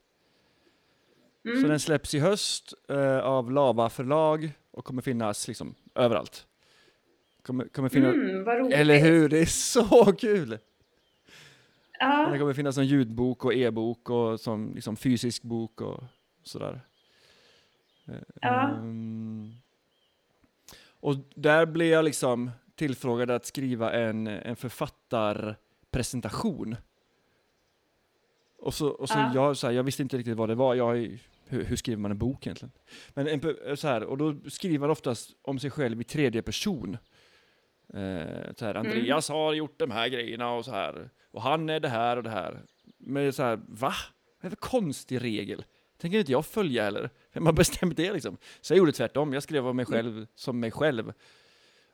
Mm. Så den släpps i höst eh, av Lava förlag och kommer finnas liksom överallt. Kommer, kommer finnas, Mm, eller hur? Det är så kul! Ja. Det kommer finnas som ljudbok och e-bok och som liksom fysisk bok och sådär. Ja. ehm, och där blev jag liksom tillfrågad att skriva en, en författarpresentation. Och så, och så Ja. jag, så här, jag visste inte riktigt vad det var. Jag, hur, hur skriver man en bok egentligen? Men en, så här, och då skriver man oftast om sig själv i tredje person. Eh, så här, Andreas har gjort de här grejerna och så här. Och han är det här och det här. Men så här, va? Vad är det för konstig regel? Tänker inte jag följa heller. Vem har bestämt det liksom? Så jag gjorde tvärtom. Jag skrev om mig själv som mig själv.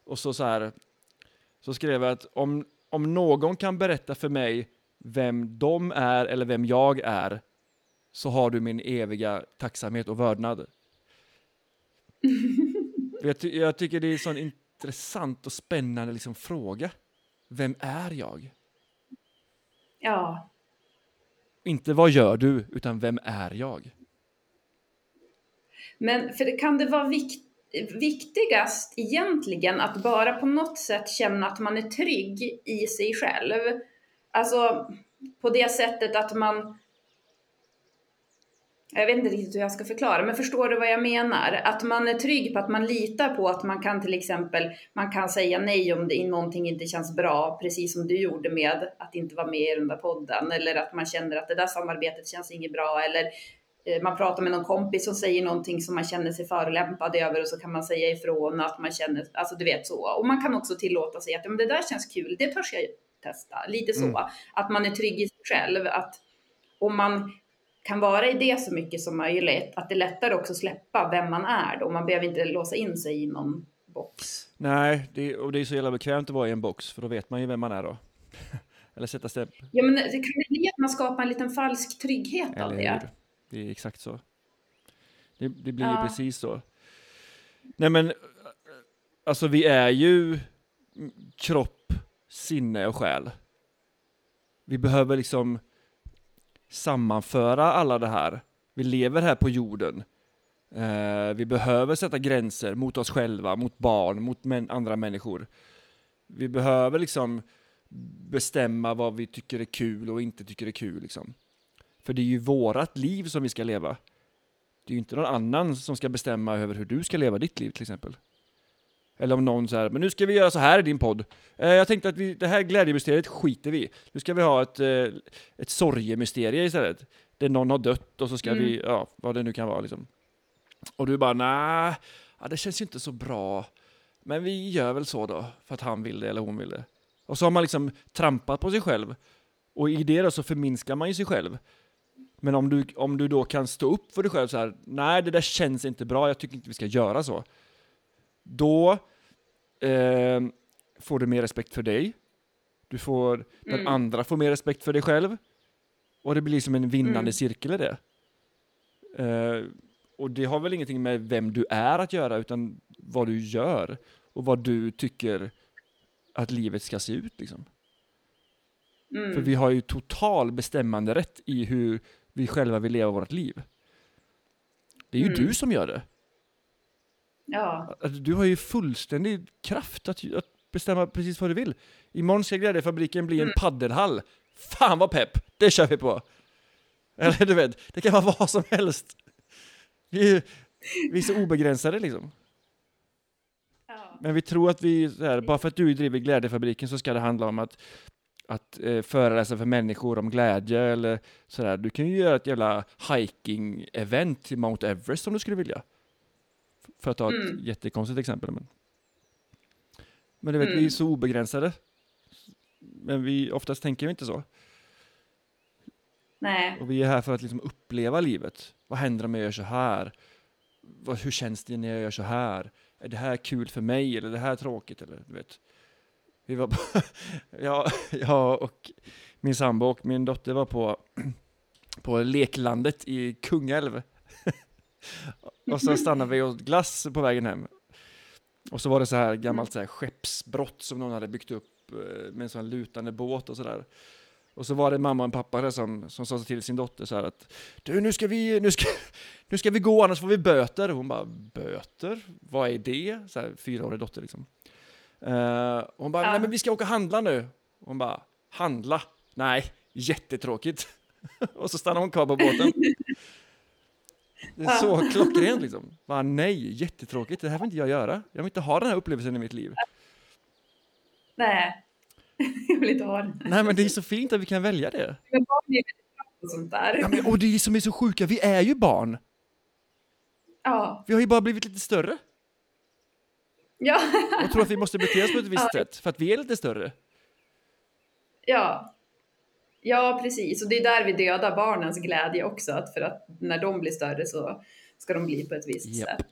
Och så så här. Så skrev jag att om, om någon kan berätta för mig vem de är eller vem jag är så har du min eviga tacksamhet och vördnad. jag, ty jag tycker det är sån intressant och spännande liksom fråga. Vem är jag? ja. Inte vad gör du, utan vem är jag? Men för kan det vara vikt, viktigast egentligen att bara på något sätt känna att man är trygg i sig själv? Alltså på det sättet att man jag vet inte riktigt hur jag ska förklara, men förstår du vad jag menar? Att man är trygg på att man litar på att man kan till exempel, man kan säga nej om det någonting inte känns bra, precis som du gjorde med att inte vara med i den där podden, eller att man känner att det där samarbetet känns inget bra, eller eh, man pratar med någon kompis som säger någonting som man känner sig förolämpad över och så kan man säga ifrån att man känner, alltså du vet så. Och man kan också tillåta sig att men det där känns kul, det törs jag testa. Lite så. Mm. Att man är trygg i sig själv. Att om man kan vara i det så mycket som möjligt, att det är lättare också att släppa vem man är då. Man behöver inte låsa in sig i någon box. Nej, det, och det är så jävla bekvämt att vara i en box, för då vet man ju vem man är då. Eller sätta stämpel. Ja, men det kan det bli att man skapar en liten falsk trygghet av det? hur? Det är exakt så. Det, det blir ju Ja. precis så. Nej men, alltså vi är ju kropp, sinne och själ. Vi behöver liksom sammanföra alla det här. Vi lever här på jorden. Eh, vi behöver sätta gränser mot oss själva, mot barn, mot män, andra människor. Vi behöver liksom bestämma vad vi tycker är kul och inte tycker är kul. Liksom. För det är ju vårat liv som vi ska leva. Det är ju inte någon annan som ska bestämma över hur du ska leva ditt liv till exempel. Eller om någon säger, men nu ska vi göra så här i din podd. Eh, jag tänkte att vi, det här glädjemysteriet skiter vi i. Nu ska vi ha ett, eh, ett sorgemysterie istället. Där någon har dött och så ska Mm. vi, ja, vad det nu kan vara liksom. Och du bara, nej, ja, det känns ju inte så bra. Men vi gör väl så då, för att han vill det eller hon vill det. Och så har man liksom trampat på sig själv. Och i det då så förminskar man ju sig själv. Men om du, om du då kan stå upp för dig själv så här, nej det där känns inte bra, jag tycker inte vi ska göra så. Då eh, får du mer respekt för dig. Du får, den Mm. andra får mer respekt för dig själv. Och det blir som en vinnande Mm. cirkel i det. Eh, och det har väl ingenting med vem du är att göra, utan vad du gör. Och vad du tycker att livet ska se ut liksom. Mm. För vi har ju total bestämmande rätt i hur vi själva vill leva vårt liv. Det är ju Mm. du som gör det. Ja. Alltså, Du har ju fullständig kraft att, att bestämma precis vad du vill. Imorgon ska glädjefabriken bli en Mm. paddelhall. Fan vad pepp! Det kör vi på! Eller du vet, det kan vara vad som helst. Vi är, vi är så obegränsade liksom. ja. Men vi tror att vi, här, bara för att du driver glädjefabriken så ska det handla om att, att eh, föreläsa för människor om glädje eller sådär. Du kan ju göra ett jävla hiking-event till Mount Everest om du skulle vilja. För att ta ett Mm. jättekonstigt exempel. Men, men du vet, Mm. vi är så obegränsade. Men vi, oftast tänker vi inte så. Nej. Och vi är här för att liksom uppleva livet. Vad händer om jag gör så här? Vad, hur känns det när jag gör så här? Är det här kul för mig eller är det här tråkigt? Eller, du vet. Vi var på, jag, jag och min sambo och min dotter var på, på leklandet i Kungälv. Och så stannade vi och åt glass på vägen hem. Och så var det så här gammalt så här skeppsbrott som någon hade byggt upp eh, med en sån lutande båt och sådär. Och så var det mamma och pappa där som, som sa till sin dotter så här att Du, nu ska vi, nu ska, nu ska vi gå annars får vi böter. Och hon bara, böter? Vad är det? Så här, fyraårig dotter liksom. Uh, hon bara, Ja. nej men vi ska åka och handla nu. Hon bara, handla? Nej, jättetråkigt. och så stannar hon kvar på båten. Det är så klockrent liksom. Bara, nej, jättetråkigt, det här vill inte jag göra. Jag vill inte ha den här upplevelsen i mitt liv. Nej, jag vill inte ha det. Nej men det är så fint att vi kan välja det. Men barn är på sånt där. Ja, men, och det är som är så sjuka, vi är ju barn. Ja. Vi har ju bara blivit lite större Ja. och tror att vi måste bete oss på ett visst sätt för att vi är lite större. ja. Ja, precis. Och det är där vi dödar barnens glädje också. Att för att när de blir större så ska de bli på ett visst Japp. sätt.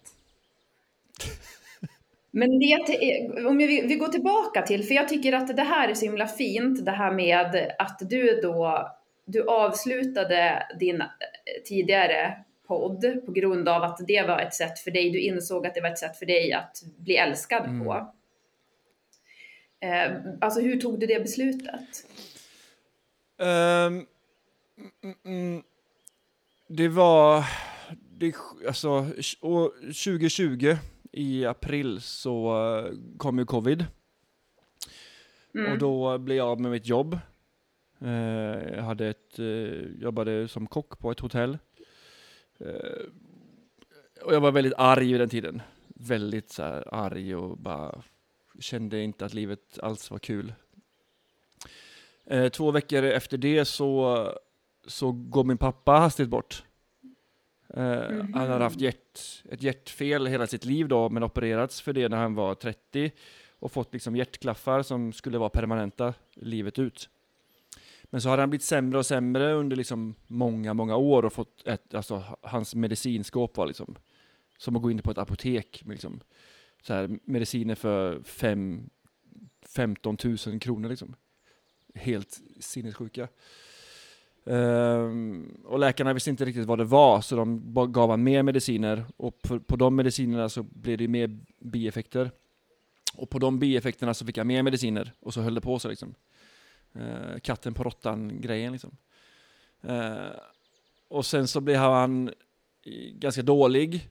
Men det, till- om vi, vi går tillbaka till, för jag tycker att det här är så himla fint, det här med att du då, du avslutade din eh, tidigare podd på grund av att det var ett sätt för dig, du insåg att det var ett sätt för dig att bli älskad Mm. på. Eh, alltså hur tog du det beslutet? Ehm, mm, mm, det var, det, alltså, år 2020 i april så eh, kom ju covid. Mm. Och då blev jag av med mitt jobb. Eh, jag hade ett, eh, jobbade som kock på ett hotell. Och jag var väldigt arg vid den tiden. Väldigt så arg och bara kände inte att livet alls var kul. Eh, två veckor efter det så, så går min pappa hastigt bort. Eh, Han har haft hjärt, ett hjärtfel hela sitt liv då, men opererats för det när han var 30 och fått liksom hjärtklaffar som skulle vara permanenta livet ut. Men så har han blivit sämre och sämre under liksom många, många år och fått ett, alltså hans medicinskåp var liksom som att gå in på ett apotek med liksom så här mediciner för fem, 15 000 kronor liksom. Helt sinnessjuka. Um, och läkarna visste inte riktigt vad det var, så de gav han mer mediciner. Och på, på de medicinerna så blev det mer bieffekter. Och på de bieffekterna så fick han mer mediciner, och så höll det på så liksom. Uh, katten på råttan-grejen liksom. Uh, och sen så blev han ganska dålig.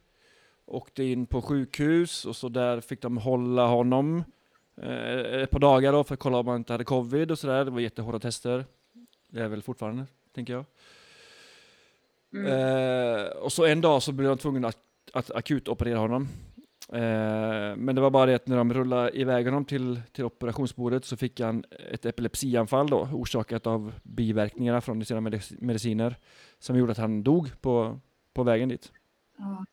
Åkte in på sjukhus och så där fick de hålla honom eh, ett par dagar då för att kolla om han inte hade covid och sådär. Det var jättehårda tester. Det är väl fortfarande, tänker jag. Mm. Eh, och så en dag så blev de tvungna att, att akut operera honom. Eh, men det var bara det att när de rullade iväg honom till, till operationsbordet så fick han ett epilepsianfall då, orsakat av biverkningarna från sina medic- mediciner, som gjorde att han dog på, på vägen dit. Ja.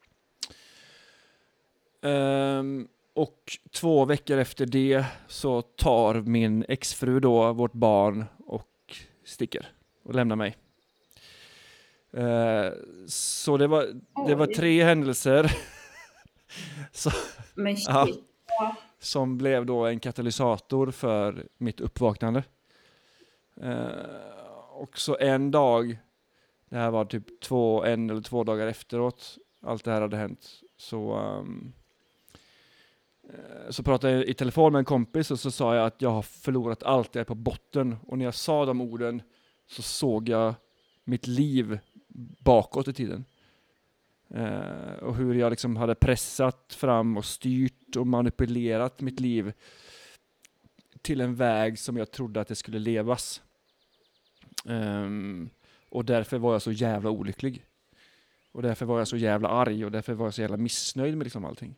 Ehm, och två veckor efter det så tar min exfru då vårt barn och sticker och lämnar mig. Eh, så det var, det var tre händelser så. Ja. Som blev då en katalysator för mitt uppvaknande. Eh, och så en dag, det här var typ två, en eller två dagar efteråt, allt det här hade hänt, så, eh, Eh, så pratade jag i telefon med en kompis och så sa jag att jag har förlorat allt, jag är på botten. Och när jag sa de orden så såg jag mitt liv bakåt i tiden. Eh, och hur jag liksom hade pressat fram och styrt och manipulerat mitt liv till en väg som jag trodde att det skulle levas. Ehm, och därför var jag så jävla olycklig. Och därför var jag så jävla arg och därför var jag så jävla missnöjd med liksom allting.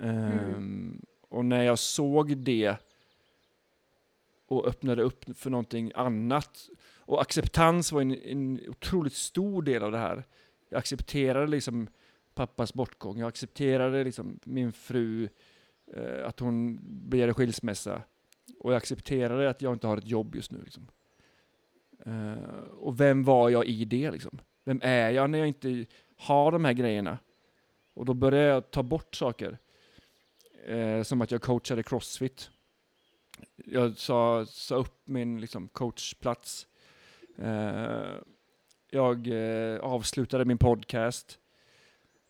Mm. Ehm, och när jag såg det och öppnade upp för någonting annat. Och acceptans var en, en otroligt stor del av det här. Jag accepterade liksom pappas bortgång. Jag accepterade liksom min fru, eh, att hon begärde skilsmässa. Och jag accepterade att jag inte har ett jobb just nu. Liksom. Eh, och vem var jag i det liksom? Vem är jag när jag inte har de här grejerna? Och då började jag ta bort saker. Eh, som att jag coachade crossfit. Jag sa, sa upp min liksom, coachplats. Eh, jag eh, avslutade min podcast.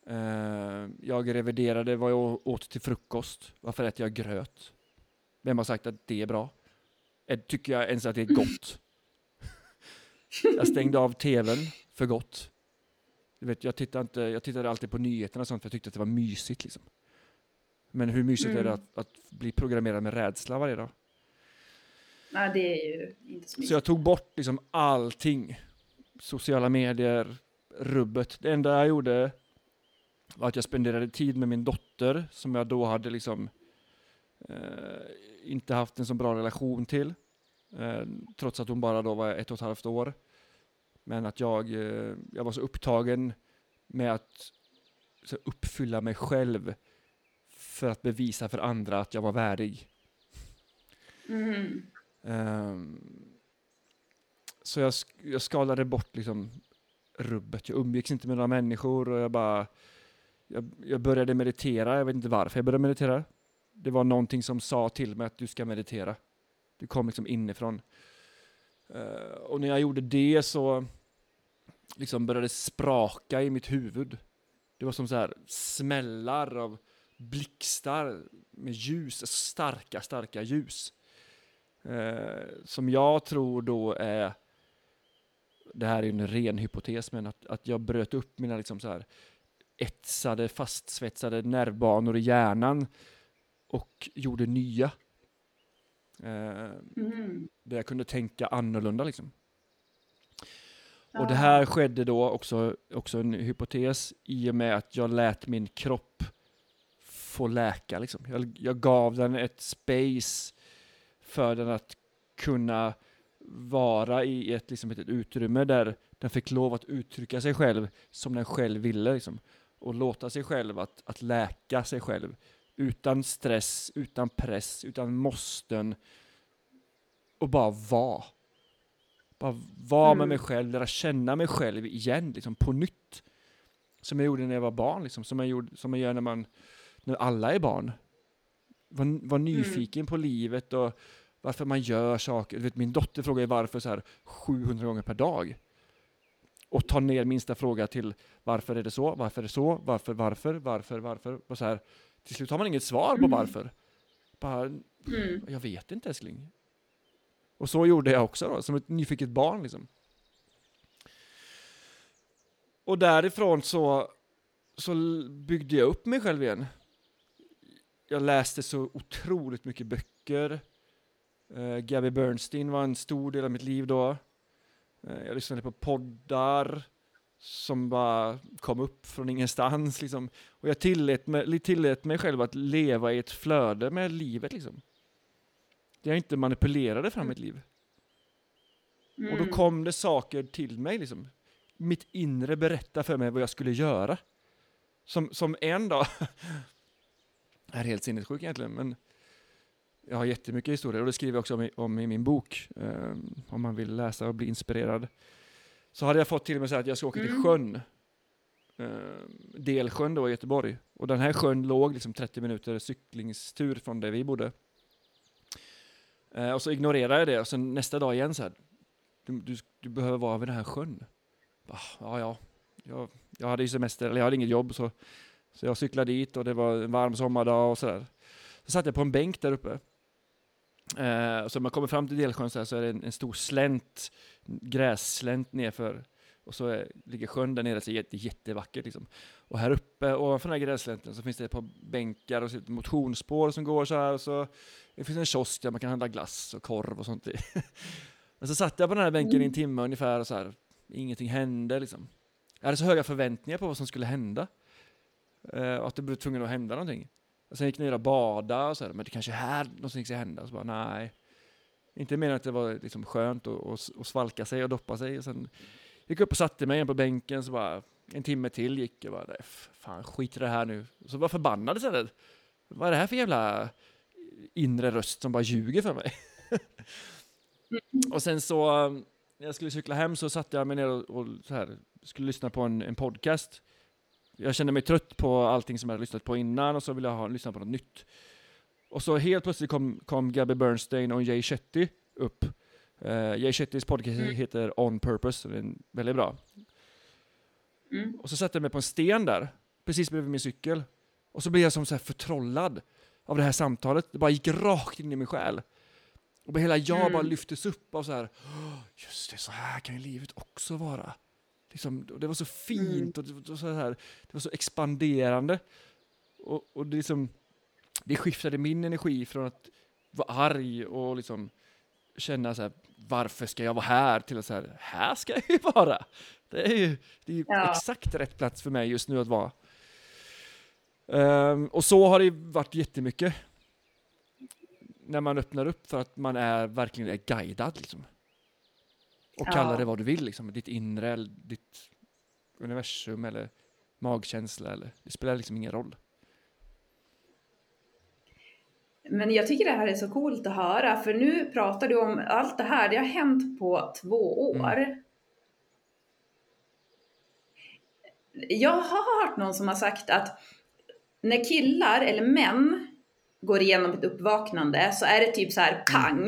Eh, jag reviderade vad jag åt till frukost. Varför äter jag gröt? Vem har sagt att det är bra? Tycker jag ens att det är gott? jag stängde av tvn för gott. Du vet, jag, tittade inte, jag tittade alltid på nyheterna och sånt för jag tyckte att det var mysigt. Liksom. Men hur mysigt är det Mm. att, att bli programmerad med rädsla varje dag? Nej, det är ju inte så Så mysigt. jag tog bort liksom allting. Sociala medier, rubbet. Det enda jag gjorde var att jag spenderade tid med min dotter som jag då hade liksom eh, inte haft en så bra relation till. Eh, trots att hon bara då var ett och ett halvt år. Men att jag, eh, jag var så upptagen med att så uppfylla mig själv för att bevisa för andra att jag var värdig. Mm. Ehm, så jag, jag skalade bort liksom rubbet. Jag umgicks inte med några människor och jag bara... Jag, jag började meditera, jag vet inte varför jag började meditera. Det var någonting som sa till mig att du ska meditera. Det kom liksom inifrån. Eh, och när jag gjorde det så liksom började det spraka i mitt huvud. Det var som så här smällar av blixtar med ljus, starka, starka ljus. Eh, som jag tror då är, det här är ju en ren hypotes, men att, att jag bröt upp mina liksom så här etsade, fastsvetsade nervbanor i hjärnan och gjorde nya. Eh, Mm. där jag kunde tänka annorlunda liksom. Och det här skedde då också, också en hypotes i och med att jag lät min kropp få läka. Liksom. Jag, jag gav den ett space för den att kunna vara i ett, liksom ett utrymme där den fick lov att uttrycka sig själv som den själv ville. Liksom. Och låta sig själv att, att läka sig själv. Utan stress, utan press, utan måsten. Och bara vara. Bara vara med Mm. mig själv, lära känna mig själv igen, liksom på nytt. Som jag gjorde när jag var barn, liksom. som, jag gjorde, som jag gör när, man, när alla är barn. Var, var nyfiken på livet och varför man gör saker. Vet, min dotter frågar varför så här 700 gånger per dag. Och tar ner minsta fråga till varför är det så, varför är det så, varför, varför, varför, varför. Och så här, till slut har man inget svar på Mm. varför. Bara, Mm. jag vet inte älskling. Och så gjorde jag också då, som ett nyfiket barn liksom. Och därifrån så, så byggde jag upp mig själv igen. Jag läste så otroligt mycket böcker. Uh, Gabby Bernstein var en stor del av mitt liv då. Eh, jag lyssnade på poddar som bara kom upp från ingenstans. Liksom. Och jag tillät mig, tillät mig själv att leva i ett flöde med livet. Liksom. Jag inte manipulerade fram mitt liv. Och då Mm. kom det saker till mig. Liksom. Mitt inre berättade för mig vad jag skulle göra. Som, som en dag, är helt sinnessjuk egentligen, men jag har jättemycket historier och det skriver jag också om i, om i min bok. eh, om man vill läsa och bli inspirerad. Så hade jag fått till mig så att jag ska åka till Mm. sjön. Uh, Delsjön då i Göteborg. Och den här sjön låg liksom 30 minuter cyklingstur från där vi bodde. Eh, och så ignorerade jag det och sen nästa dag igen så här. Du, du, du behöver vara vid den här sjön. Bara, ja, ja. Jag, jag hade ju semester, eller jag hade inget jobb så, så jag cyklade dit och det var en varm sommardag och sådär. Så satt jag på en bänk där uppe. Eh, så när man kommer fram till Delsjön så, här, så är det en, en stor slänt, grässlänt nerför. Och så är, ligger sjön där nere, så är det jätte, jättevackert liksom. Och här uppe ovanför den här grässlänten så finns det ett par bänkar och så ett motionsspår som går så här. Och så det finns en kiosk där man kan handla glass och korv och sånt i. Men så satt jag på den här bänken i en timme ungefär och så här, ingenting hände liksom. Jag hade så höga förväntningar på vad som skulle hända. Eh, och att det blev tvungen att hända någonting. Och sen gick ner och badade och så här, men det kanske är här någonting ska hända. Så bara, nej. Inte mer än att det var liksom skönt att, svalka sig och doppa sig. Och sen gick jag upp och satte mig igen på bänken så bara, en timme till gick jag bara, nej, fan skit i det här nu. Och så var jag förbannad istället. Vad är det här för jävla inre röst som bara ljuger för mig? och sen så, um, när jag skulle cykla hem så satte jag mig ner och, och så här, skulle lyssna på en, en podcast. Jag kände mig trött på allting som jag hade lyssnat på innan och så ville jag ha, lyssna på något nytt. Och så helt plötsligt kom, kom Gabby Bernstein och Jay Shetty upp. Uh, Jay Shettys podcast Mm. heter On Purpose, och den är väldigt bra. Mm. Och så satte jag mig på en sten där. precis bredvid min cykel. Och så blev jag som så här förtrollad av det här samtalet. Det bara gick rakt in i min själ. Och hela jag Mm. bara lyftes upp av så här, "Åh, just det, så här kan ju livet också vara. Liksom, det var så fint och det var så, här, det var så expanderande. Och, och det, liksom, det skiftade min energi från att vara arg och liksom känna så här, varför ska jag vara här? Till att så här, här ska jag ju vara. Det är ju, det är ju Ja. exakt rätt plats för mig just nu att vara. Ehm, och så har det varit jättemycket. När man öppnar upp för att man är verkligen är guidad liksom. Och Ja. kalla det vad du vill liksom. Ditt inre, eller ditt universum eller magkänsla eller det spelar liksom ingen roll. Men jag tycker det här är så coolt att höra, för nu pratar du om allt det här, det har hänt på två år. Jag har hört någon som har sagt att när killar eller män går igenom ett uppvaknande så är det typ så här pang.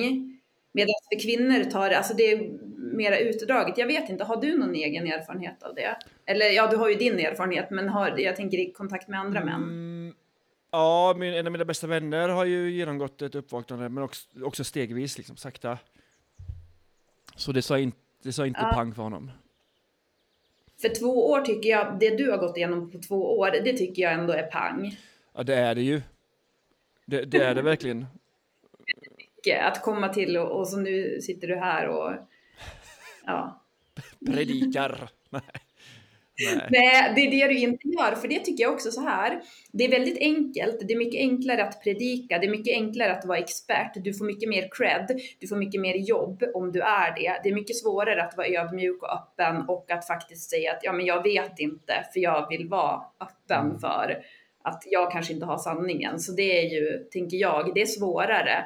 Medan för kvinnor tar det, alltså det mera utdraget. Jag vet inte, har du någon egen erfarenhet av det? Eller ja, du har ju din erfarenhet, men har, jag tänker i kontakt med andra män. Mm, ja, min, en av mina bästa vänner har ju genomgått ett uppvaknande, men också, också stegvis, liksom, sakta. Så det sa, in, det sa inte Ja. pang för honom. För två år tycker jag, det du har gått igenom på två år, det tycker jag ändå är pang. Ja, det är det ju. Det, det är det verkligen. Att komma till och, och så nu sitter du här och ja. Predikar. Nej. Nej. Nej, det är det du inte gör, för det tycker jag också så här. Det är väldigt enkelt, det är mycket enklare att predika, det är mycket enklare att vara expert, du får mycket mer cred, du får mycket mer jobb om du är det. Det är mycket svårare att vara ödmjuk och öppen och att faktiskt säga att ja, men jag vet inte, för jag vill vara öppen Mm. för att jag kanske inte har sanningen. Så det är ju, tänker jag, det är svårare,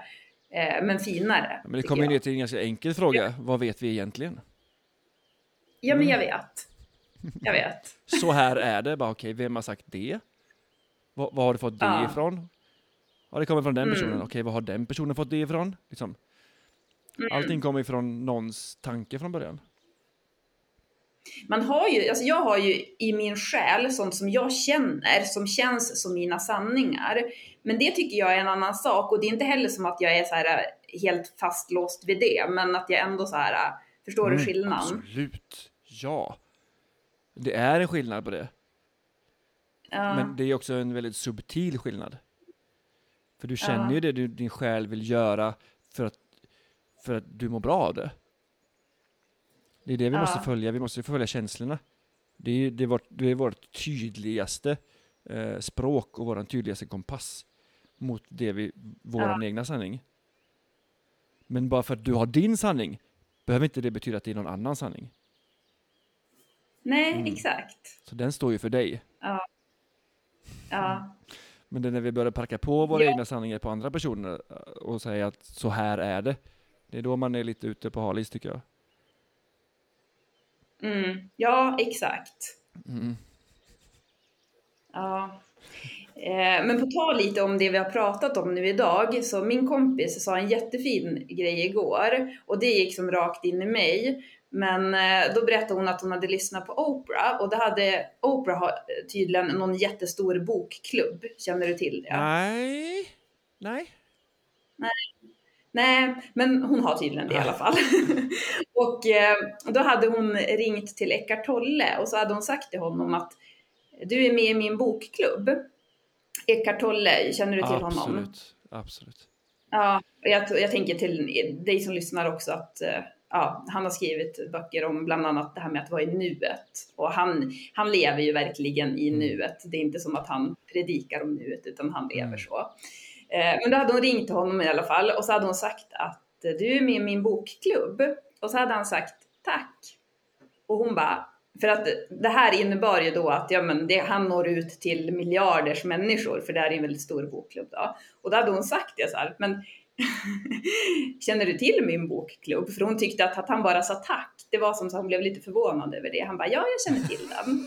eh, men finare. Men det kommer ju ner till en ganska enkel fråga. Vad vet vi egentligen? Ja, men jag Mm. vet. Jag vet. Så här är det. Bara okej, vem har sagt det? Vad, har du fått det Ja. ifrån? Ja, det kommer från den personen. Mm. Okej, vad har den personen fått det ifrån? Liksom. Mm. Allting kommer ifrån någons tanke från början. Man har ju, alltså jag har ju i min själ sånt som jag känner, som känns som mina sanningar. Men det tycker jag är en annan sak och det är inte heller som att jag är så här äh, helt fastlåst vid det, men att jag ändå så här, äh, förstår du Mm, skillnaden? Absolut, ja. Det är en skillnad på det. Ja, Men det är också en väldigt subtil skillnad. För du känner Ja. ju det du, din själ vill göra för att, för att du mår bra av det. Det är det vi Ja. måste följa, vi måste följa känslorna. Det är, det är, vårt, det är vårt tydligaste eh, språk och vår tydligaste kompass mot det vi, vår egna sanning. Men bara för att du har din sanning behöver inte det betyda att det är någon annan sanning. Nej, Mm. exakt. Så den står ju för dig. Ja, Men det är när vi börjar parka på våra Ja. egna sanningar på andra personer eh, och säga att så här är det. Det är då man är lite ute på halis tycker jag. mm. ja exakt. Mm. Ja. Eh, Men på tal lite om det vi har pratat om nu idag, så min kompis sa en jättefin grej igår och det gick som rakt in i mig. Men eh, då berättade hon att hon hade lyssnat på Oprah och det hade, Oprah har tydligen någon jättestor bokklubb. Känner du till det? Nej. Nej. Nej, men hon har tydligen det i alla fall. och eh, då hade hon ringt till Eckart Tolle och så hade hon sagt till honom att du är med i min bokklubb. Eckart Tolle, känner du till honom? Absolut. Absolut. Ja, jag, jag tänker till dig som lyssnar också att eh, ja, han har skrivit böcker om bland annat det här med att vara i nuet. Och han, han lever ju verkligen i nuet. Det är inte som att han predikar om nuet, utan han lever Mm. så. Eh, men då hade hon ringt honom i alla fall och så hade hon sagt att eh, du är med i min bokklubb. Och så hade han sagt tack. Och hon bara, för att det här innebar ju då att ja, men det, han når ut till miljarders människor, för det här är en väldigt stor bokklubb. Då. Och då hade hon sagt det så här, men känner du till min bokklubb? För hon tyckte att, att han bara sa tack. Det var som så hon blev lite förvånad över det. Han bara, ja, jag känner till den.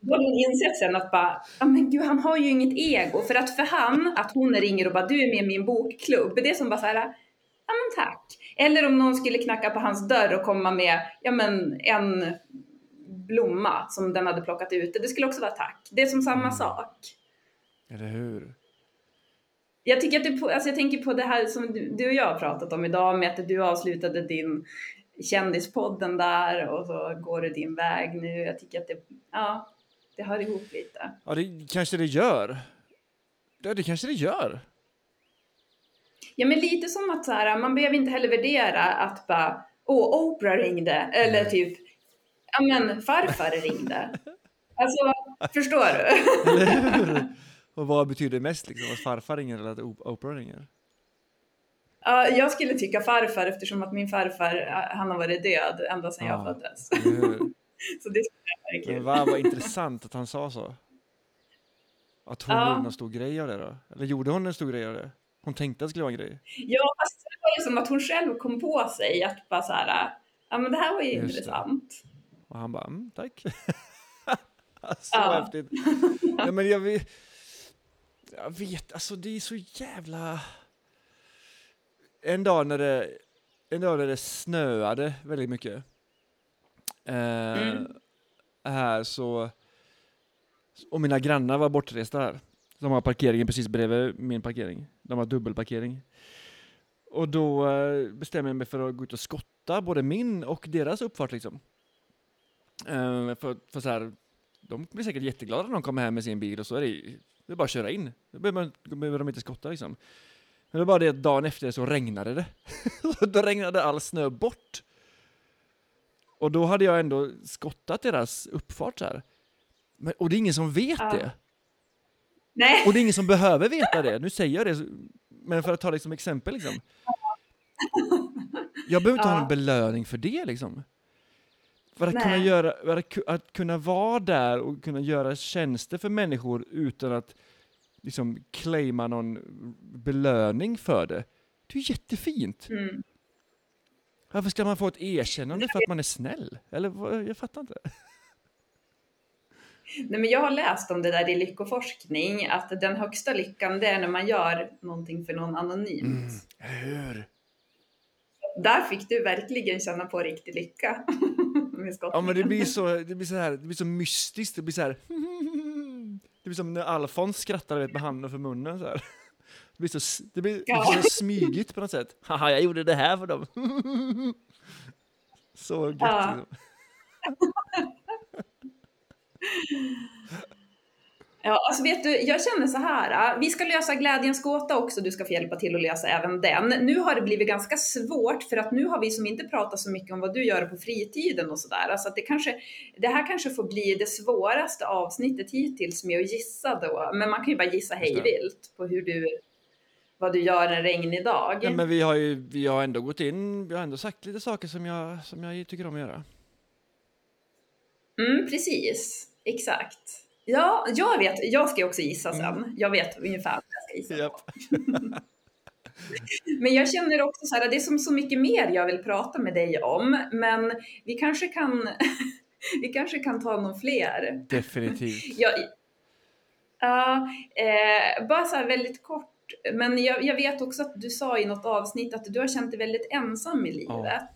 Då hade hon insett sen att bara, ja men gud, han har ju inget ego. För att för han, att hon ringer och bara, du är med i min bokklubb. Det är som bara så här, ja men tack. Eller om någon skulle knacka på hans dörr och komma med, ja men en blomma som den hade plockat ute. Det skulle också vara tack. Det är som samma Mm. sak. Eller hur? Jag, tycker att det, alltså jag tänker på det här som du, du och jag har pratat om idag med att du avslutade din kändispodden där och så går du din väg nu. Jag tycker att det, ja, det hör ihop lite. Ja, det kanske det gör. Ja, det kanske det gör. Ja, men lite som att så här, man behöver inte heller värdera att bara, åh, Oprah ringde, eller typ, ja men farfar ringde. Alltså, förstår du? Och vad betyder det mest liksom? Att farfar ringer eller att Oprah ringer? Ja, jag skulle tycka farfar eftersom att min farfar, eh, han har varit död ända sedan jag Ja. föddes. Så det skulle vara Men vad, intressant att han sa så. Att hon Ja. gjorde en stor grej av det då? Eller gjorde hon en stor grej av det? Hon tänkte att det skulle vara en grej. Ja, fast det var ju som att hon själv kom på sig att bara så här, ja men det här var ju Just det. intressant. Och han bara, mm, tack. så Ja. häftigt. Ja, men jag jag vet, alltså det är så jävla... En dag när det, en dag när det snöade väldigt mycket. Eh, Mm. Här så... Och mina grannar var bortresta här. De har parkeringen precis bredvid min parkering. De har dubbelparkering. Och då eh, bestämmer jag mig för att gå ut och skotta både min och deras uppfart liksom. Eh, för, för så här, de blir säkert jätteglada när de kommer hem med sin bil och så är det, det är bara att köra in. Då behöver, man, då behöver de inte skotta liksom. Men det var bara det att dagen efter så regnade det. Då regnade all snö bort. Och då hade jag ändå skottat deras uppfart så här. Men, och det är ingen som vet Ja. det. Nej, Och det är ingen som behöver veta det. Nu säger jag det, men för att ta det som exempel liksom. Jag behöver inte ha Ja. en belöning för det liksom. För att Nej. kunna, göra, för att, att kunna vara där och kunna göra tjänster för människor utan att liksom claima någon belöning för det. Det är ju jättefint. mm. Varför ska man få ett erkännande för att man är snäll? Eller jag fattar inte. Nej, men jag har läst om det där i lyckoforskning, att den högsta lyckan det är när man gör någonting för någon anonymt. Hur? Där fick du verkligen känna på riktig lycka. Ja men det blir så, det blir så här, det blir så mystiskt, det blir så här. Det blir som när Alfons skrattar vet, med handen för munnen så här. Det blir så, det blir, det Ja. blir så smygigt på något sätt. Haha, jag gjorde det här för dem. Så gött Ja. liksom. Ja, alltså vet du, jag känner så här. äh, Vi ska lösa glädjens gåta också, du ska få hjälpa till att lösa även den. Nu har det blivit ganska svårt för att nu har vi som inte pratat så mycket om vad du gör på fritiden och sådär. Alltså att det, kanske, det här kanske får bli det svåraste avsnittet hittills med att gissa då. Men man kan ju bara gissa hejvilt på hur du, vad du gör en regnig dag. Nej, men vi har ju vi har ändå gått in, vi har ändå sagt lite saker som jag, som jag tycker om att göra. Mm, precis, exakt. Ja, jag vet, jag ska också gissa sen. Jag vet ungefär vad jag ska gissa. Japp. Men jag känner också så här, det är som så mycket mer jag vill prata med dig om, men vi kanske kan, vi kanske kan ta någon fler. Definitivt. Jag, ja, eh, bara så här väldigt kort, men jag, jag vet också att du sa i något avsnitt att du har känt dig väldigt ensam i livet. Ja.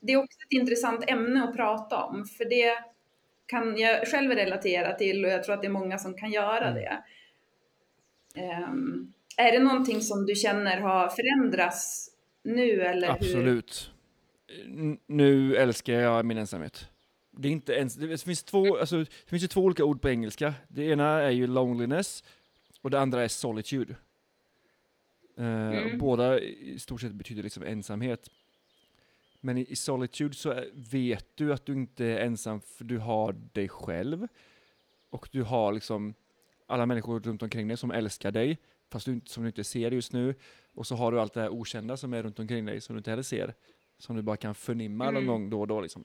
Det är också ett intressant ämne att prata om, för det kan jag själv relatera till och jag tror att det är många som kan göra Mm. det. Ehm, är det någonting som du känner har förändrats nu eller hur? Absolut. N- Nu älskar jag min ensamhet. Det, är inte ens, det finns två, alltså, det finns ju två olika ord på engelska. Det ena är ju loneliness och det andra är solitude. Eh, Mm. båda i stort sett betyder liksom ensamhet. Men i, i solitude så är, vet du att du inte är ensam för du har dig själv. Och du har liksom alla människor runt omkring dig som älskar dig, fast du, som du inte ser just nu. Och så har du allt det här okända som är runt omkring dig som du inte heller ser. Som du bara kan förnimma någon Mm. gång då och då liksom.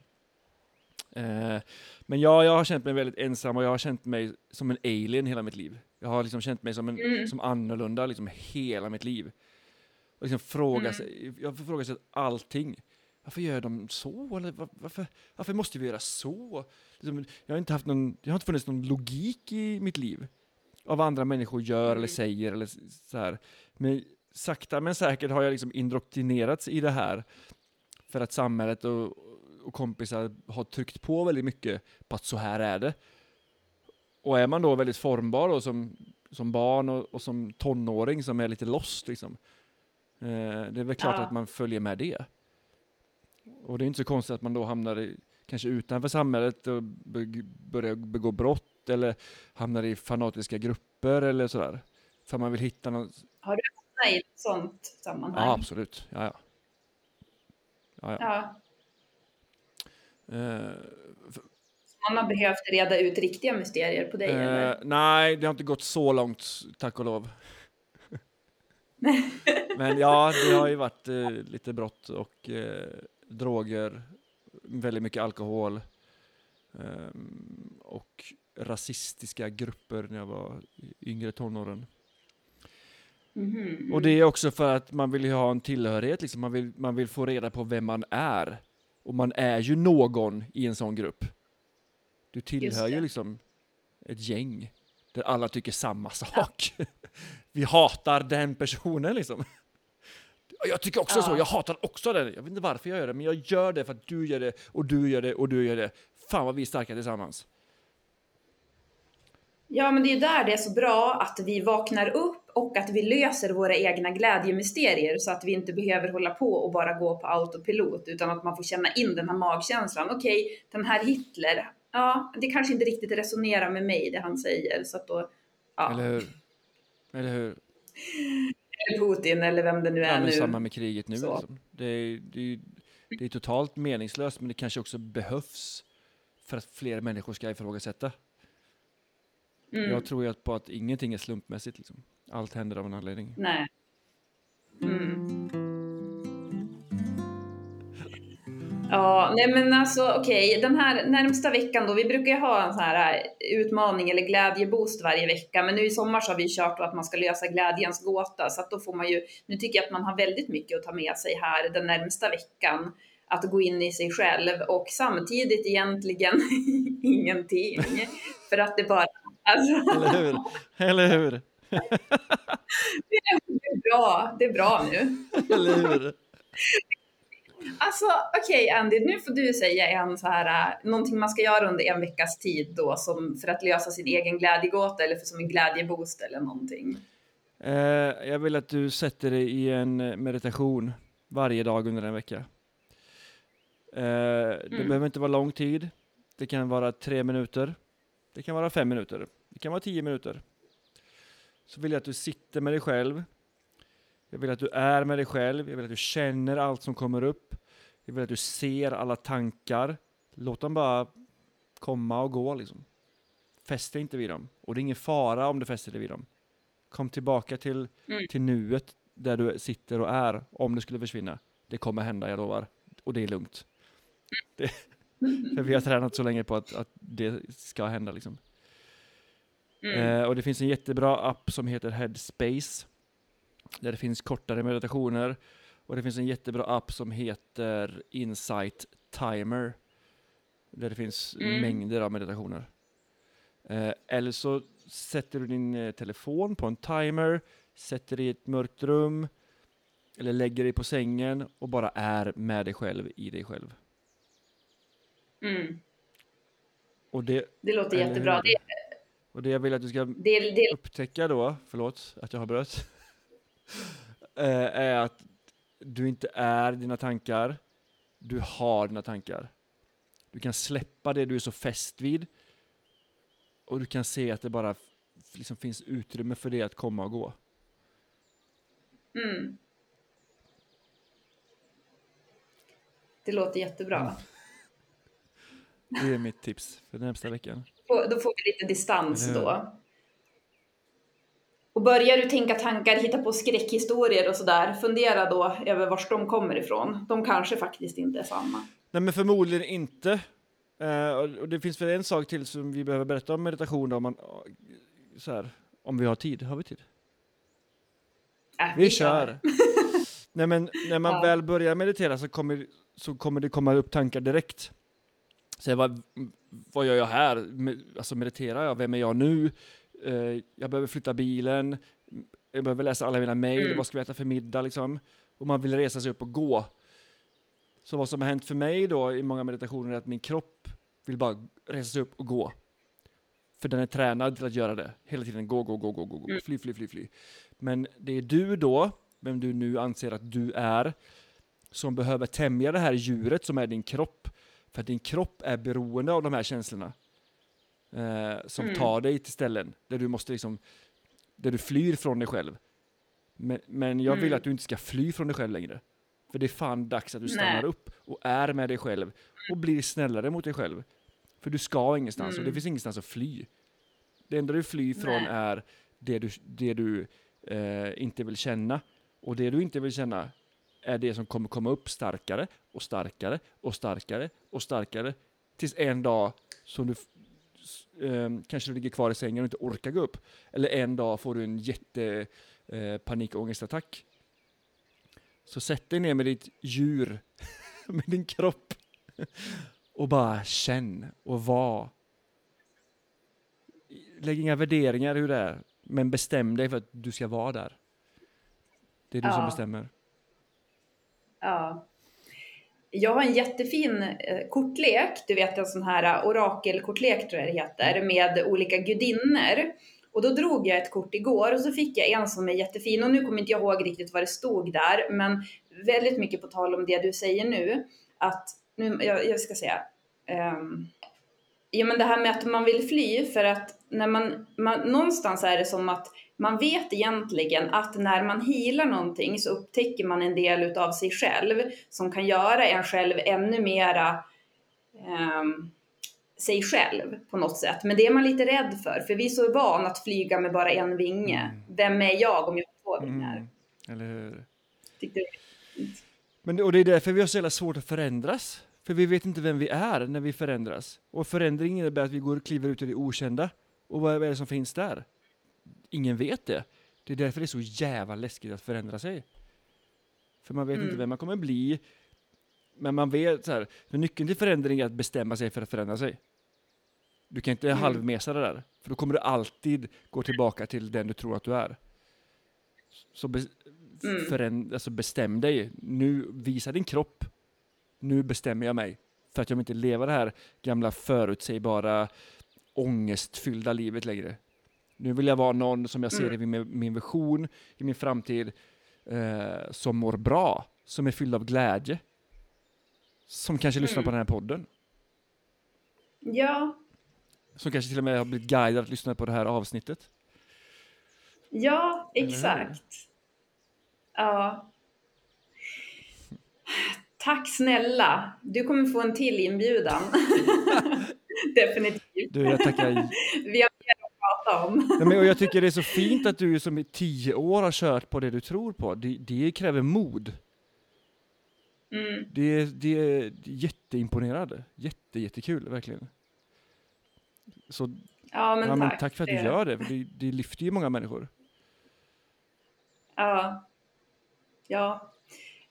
Eh, men ja, jag har känt mig väldigt ensam och jag har känt mig som en alien hela mitt liv. Jag har liksom känt mig som, en, Mm. som annorlunda liksom hela mitt liv. Och liksom fråga Mm. sig, jag har ifrågasatt allting. Varför gör de så? Eller var, varför, varför måste vi göra så? Liksom, jag, har inte haft någon, det har inte funnits någon logik i mitt liv. Av vad andra människor gör eller Mm. säger eller så här. Men sakta men säkert har jag liksom indoktrinerats i det här. För att samhället och, och kompisar har tryckt på väldigt mycket på att så här är det. Och är man då väldigt formbar och som, som barn och, och som tonåring som är lite lost liksom. Eh, det är väl klart Ja. att man följer med det. Och det är inte så konstigt att man då hamnar i, kanske utanför samhället och börjar begå brott eller hamnar i fanatiska grupper eller sådär. För man vill hitta någon... Har du hamnat i ett sånt sammanhang? Ja, absolut. Ja, ja. ja, ja. Ja. Eh, Man har behövt reda ut riktiga mysterier på dig eller? Eh, nej, det har inte gått så långt, tack och lov. Men ja, det har ju varit eh, lite brott och eh, droger, väldigt mycket alkohol ehm, och rasistiska grupper när jag var yngre tonåren. Mhm. Och det är också för att man vill ju ha en tillhörighet, liksom. man, vill, man vill få reda på vem man är. Och man är ju någon i en sån grupp. Du tillhör ju liksom ett gäng där alla tycker samma sak. Vi hatar den personen liksom. Jag tycker också Ja. så, jag hatar också den. Jag vet inte varför jag gör det, men jag gör det för att du gör det, och du gör det, och du gör det. Fan vad vi är starka tillsammans. Ja, men det är ju där det är så bra att vi vaknar upp och att vi löser våra egna glädjemysterier så att vi inte behöver hålla på och bara gå på autopilot utan att man får känna in den här magkänslan. Okej, den här Hitler, ja, det kanske inte riktigt resonerar med mig det han säger så att då, ja, Eller hur? Eller hur? Eller Putin eller vem det nu Ja, är men nu. samma med kriget nu. Liksom. Det, är, det, är, det är totalt meningslöst, men det kanske också behövs för att fler människor ska ifrågasätta. Mm. Jag tror ju på att ingenting är slumpmässigt. Liksom. Allt händer av en anledning. Nej. Mm. Ja, nej men alltså okej, den här närmsta veckan då, vi brukar ju ha en sån här äh, utmaning eller glädjeboost varje vecka, men nu i sommar så har vi kört att man ska lösa glädjens gåta, så att då får man ju, nu tycker jag att man har väldigt mycket att ta med sig här den närmsta veckan, att gå in i sig själv och samtidigt egentligen ingenting, för att det bara, alltså, Eller hur? Eller hur? det är bra, det är bra nu. Eller hur? Alltså okej Andy, nu får du säga en så här, äh, någonting man ska göra under en veckas tid då som för att lösa sin egen glädjegåta eller för som en glädjeboost eller någonting. Eh, jag vill att du sätter dig i en eh, meditation varje dag under en vecka. Eh, det Mm. behöver inte vara lång tid. Det kan vara tre minuter. Det kan vara fem minuter. Det kan vara tio minuter. Så vill jag att du sitter med dig själv. Jag vill att du är med dig själv. Jag vill att du känner allt som kommer upp. Jag vill att du ser alla tankar. Låt dem bara komma och gå liksom. Fäst dig inte vid dem. Och det är ingen fara om du fäster dig vid dem. Kom tillbaka till, Mm. till nuet där du sitter och är, om det skulle försvinna. Det kommer hända, jag lovar. Och det är lugnt. Det, för vi har tränat så länge på att, att det ska hända liksom. Mm. Eh, och det finns en jättebra app som heter Headspace. Där det finns kortare meditationer. Och det finns en jättebra app som heter Insight Timer. Där det finns Mm. mängder av meditationer. Eh, eller så sätter du din eh, telefon på en timer, sätter dig i ett mörkt rum, eller lägger dig på sängen och bara är med dig själv i dig själv. Mm. Och det, Det låter jättebra. Det, och det jag vill att du ska det, det, upptäcka då, förlåt att jag har bröt, är att du inte är dina tankar, du har dina tankar. Du kan släppa det du är så fäst vid och du kan se att det bara liksom finns utrymme för det att komma och gå. mm. det låter jättebra. Mm. Det är mitt tips för närmsta veckan. Då får vi lite distans då. Och börjar du tänka tankar, hitta på skräckhistorier och sådär, fundera då över var de kommer ifrån. De kanske faktiskt inte är sanna. Nej men förmodligen inte. Eh, och det finns väl en sak till som vi behöver berätta om meditation då, om, man, så här, om vi har tid. Har vi tid? Äh, Vi kör! Nej men när man Ja. väl börjar meditera så kommer, så kommer det komma upp tankar direkt. Så vad, vad gör jag här? Alltså mediterar jag? Vem är jag nu? Eh, jag behöver flytta bilen. Jag behöver läsa alla mina mejl. Mm. Vad ska vi äta för middag liksom? Och man vill resa sig upp och gå. Så vad som har hänt för mig då i många meditationer är att min kropp vill bara resa sig upp och gå. För den är tränad till att göra det. Hela tiden gå, gå, gå, gå, gå, gå. fly, fly, fly, fly. Men det är du då, vem du nu anser att du är, som behöver tämja det här djuret som är din kropp. För att din kropp är beroende av de här känslorna. Eh, som Mm. tar dig till ställen där du måste liksom, där du flyr från dig själv. Men, men jag vill Mm. att du inte ska fly från dig själv längre. För det är fan dags att du stannar Nej. upp och är med dig själv och blir snällare mot dig själv. För du ska ingenstans och det Mm. finns ingenstans att fly. Det enda du flyr från Nej. är det du, det du eh, inte vill känna. Och det du inte vill känna är det som kommer komma upp starkare och starkare och starkare och starkare. Tills en dag som du kanske du ligger kvar i sängen och inte orkar gå upp. Eller en dag får du en jätte eh, panikångestattack. Så sätt dig ner med ditt djur, med din kropp och bara känn och var. Lägg inga värderingar hur det är, men bestäm dig för att du ska vara där. Det är du som Ja. bestämmer. Ja. Jag har en jättefin eh, kortlek, du vet en sån här eh, orakelkortlek tror jag det heter, med olika gudinnor. Och då drog jag ett kort igår och så fick jag en som är jättefin och nu kommer inte jag ihåg riktigt vad det stod där, men väldigt mycket på tal om det du säger nu, att, nu, jag, jag ska säga, um, ja men det här med att man vill fly för att när man, man, någonstans är det som att man vet egentligen att när man healar någonting så upptäcker man en del utav sig själv som kan göra en själv ännu mera ehm, sig själv på något sätt. Men det är man lite rädd för, för vi är så van att flyga med bara en vinge. Mm. Vem är jag om jag har två vingar? Mm, eller hur? Tyckte det- Men, och det är därför vi har så jävla svårt att förändras. För vi vet inte vem vi är när vi förändras. Och förändring innebär att vi går och kliver ut i det okända. Och vad är det som finns där? Ingen vet det. Det är därför det är så jävla läskigt att förändra sig. För man vet Mm. inte vem man kommer bli. Men man vet så här, för nyckeln till förändring är att bestämma sig för att förändra sig. Du kan inte Mm. halvmesa det där. För då kommer du alltid gå tillbaka till den du tror att du är. Så be, Mm. föränd, alltså bestäm dig. Nu, visa din kropp. Nu bestämmer jag mig. För att jag vill inte leva det här gamla förutsägbara ångestfyllda livet längre. Nu vill jag vara någon som jag ser i min, min vision, i min framtid, eh, som mår bra, som är fylld av glädje. Som kanske lyssnar på den här podden. Ja, Som kanske till och med har blivit guidad att lyssna på det här avsnittet. ja, exakt. Ja. Tack snälla. Du kommer få en till inbjudan. Definitivt. Du, jag tackar Vi har prata om. Nej, men, och jag tycker det är så fint att du som i tio år har kört på det du tror på. Det, det kräver mod. Mm. Det, är- det är jätteimponerande. Jätte, jättekul, verkligen. Så Ja, men ja, men tack. tack för att du gör det, för det, det lyfter ju många människor. Ja. Ja.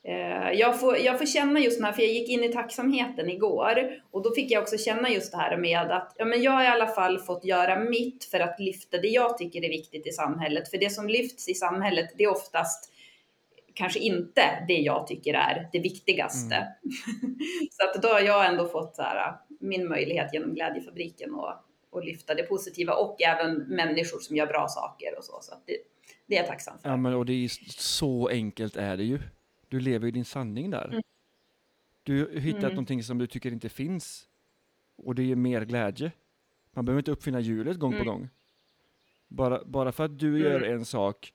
Eh, Jag får, jag får känna just den här, för jag gick in i tacksamheten igår och då fick jag också känna just det här med att ja, men jag har i alla fall fått göra mitt för att lyfta det jag tycker är viktigt i samhället. För det som lyfts i samhället, det är oftast kanske inte det jag tycker är det viktigaste. så att då har jag ändå fått så här, min möjlighet genom Glädjefabriken och, och lyfta det positiva och även människor som gör bra saker och så. Så att det, det är jag tacksam för. Ja, men, och det är så enkelt är det ju. Du lever ju din sanning där. Du har hittat Mm. någonting som du tycker inte finns. Och det ger mer glädje. Man behöver inte uppfinna hjulet gång på Mm. gång. Bara, bara för att du gör en sak,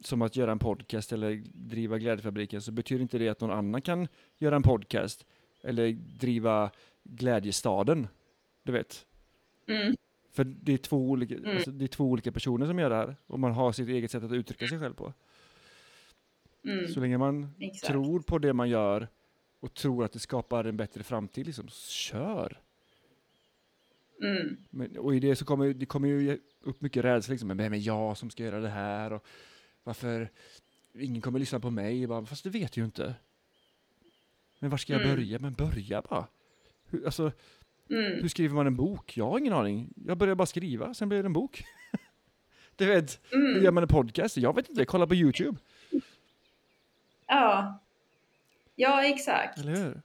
som att göra en podcast eller driva Glädjefabriken, så betyder inte det att någon annan kan göra en podcast eller driva Glädjestaden. Du vet. Mm. För det är, två olika, alltså, det är två olika personer som gör det här och man har sitt eget sätt att uttrycka sig själv på. Mm. Så länge man Exakt. tror på det man gör och tror att det skapar en bättre framtid, liksom, kör! Mm. Men, och i det så kommer det kommer ju upp mycket rädsla, liksom, men vem är jag som ska göra det här? Och varför ingen kommer lyssna på mig? Bara, Fast det vet ju inte. Men var ska jag Mm. börja? Men börja bara! Hur, alltså, Mm. hur skriver man en bok? Jag har ingen aning. Jag börjar bara skriva, sen blir det en bok. du vet, hur Mm. gör man en podcast? Jag vet inte, kolla på YouTube. Ja. Ja, exakt. Eller hur?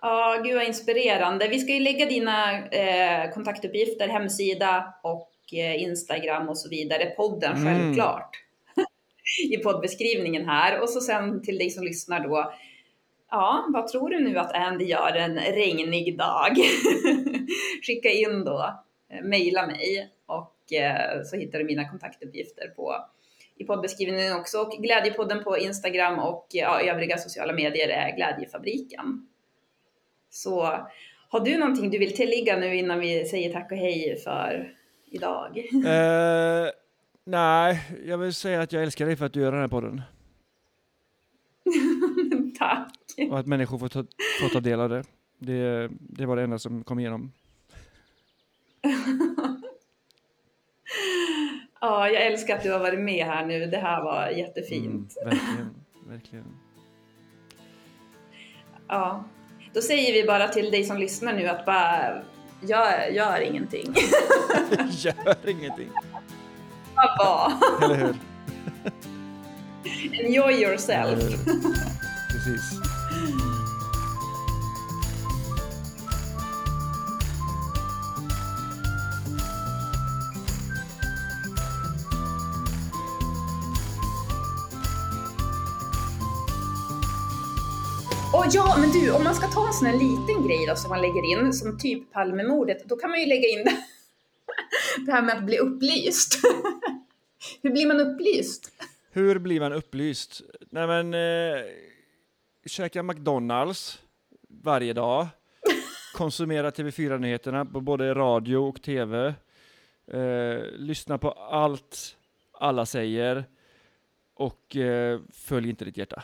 Ja, gud vad inspirerande. Vi ska ju lägga dina eh, kontaktuppgifter, hemsida och eh, Instagram och så vidare. Podden Mm. självklart. I poddbeskrivningen här. Och så sen till dig som lyssnar då. Ja, vad tror du nu att Andy gör en regnig dag? Skicka in då, eh, mejla mig och eh, så hittar du mina kontaktuppgifter på i poddbeskrivningen också. Och Glädjepodden på Instagram och ja, övriga sociala medier är Glädjefabriken. Så har du någonting du vill tillägga nu innan vi säger tack och hej för idag? Eh, nej, jag vill säga att jag älskar dig för att du gör den här podden. tack! Och att människor får ta, får ta del av det. det. Det var det enda som kom igenom. Ja, jag älskar att du har varit med här nu. Det här var jättefint. Mm, verkligen, verkligen. Ja. Då säger vi bara till dig som lyssnar nu att bara gör, gör ingenting. Gör ingenting. Bara var. Eller hur? Enjoy yourself. Precis. Ja, men du, om man ska ta en sån här liten grej då som man lägger in, som typ Palmemordet, då kan man ju lägga in det, här med att bli upplyst. Hur blir man upplyst? Hur blir man upplyst? Nej men, eh, käka McDonalds varje dag. Konsumera TV4-nyheterna på både radio och TV. Eh, lyssna på allt alla säger. Och eh, följ inte ditt hjärta.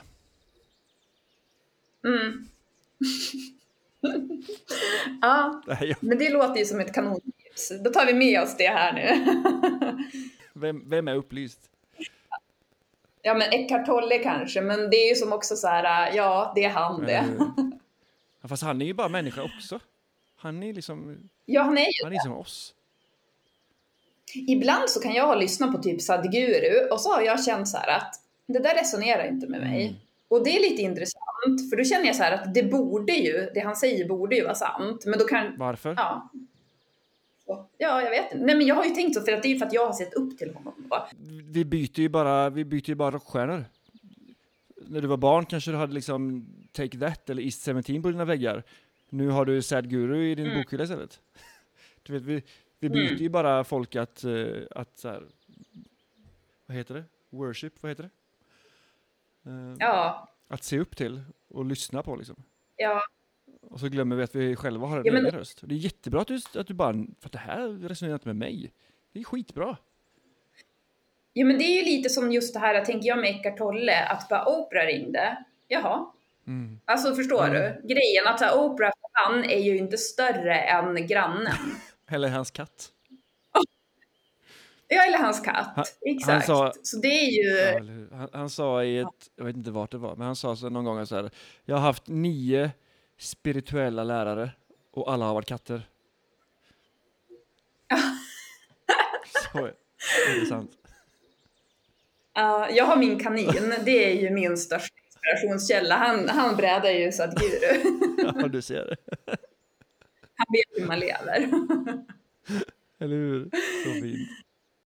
Mm. ja, men det låter ju som ett kanontips. Då tar vi med oss det här nu. Vem, vem är upplyst? ja, men Eckart Tolle kanske, men det är ju som också så här, ja, det är han det. Ja, fast han är ju bara människa också. Han är liksom, Ja, han är ju han är som oss. Ibland så kan jag ha lyssnat på typ Sadhguru och så har jag känt så här att det där resonerar inte med mig. Mm. Och det är lite intressant, för då känner jag så här att det borde ju, det han säger borde ju vara sant, men då kan, Varför? ja. Ja, jag vet. Nej, men jag har ju tänkt så, för att det är ju för att jag har sett upp till honom. då. Vi byter ju bara, vi byter ju bara rockstjärnor. När du var barn kanske du hade liksom Take That eller East 17 på dina väggar. Nu har du Sad Guru i din Mm. bokhylla istället. Du vet, vi, vi byter Mm. ju bara folk att, eh, att så här, vad heter det? Worship, vad heter det? Eh, Ja, Att se upp till och lyssna på liksom. ja. Och så glömmer vi att vi själva har en Ja, men- egen röst. Det är jättebra att du, att du bara, för att det här resonerar inte med mig. Det är skitbra. Ja, men det är ju lite som just det här, tänker jag med Eckart Tolle, att bara Oprah ringde. Jaha. Mm. Alltså förstår Mm. du? Grejen att här, Oprah, han är ju inte större än grannen. Eller hans katt. Ja, eller hans katt. Han- Exakt. han sa- Så det är ju... Ja, han, han sa i ett, jag vet inte vart det var, men han sa så någon gång så här. Jag har haft nio spirituella lärare och alla har varit katter. så är är det sant. Ja, jag har min kanin, det är ju min största inspirationskälla. Han, han brädar ju Sadhguru. Ja, du ser det. Han vet hur man lever. Eller hur? Så fint.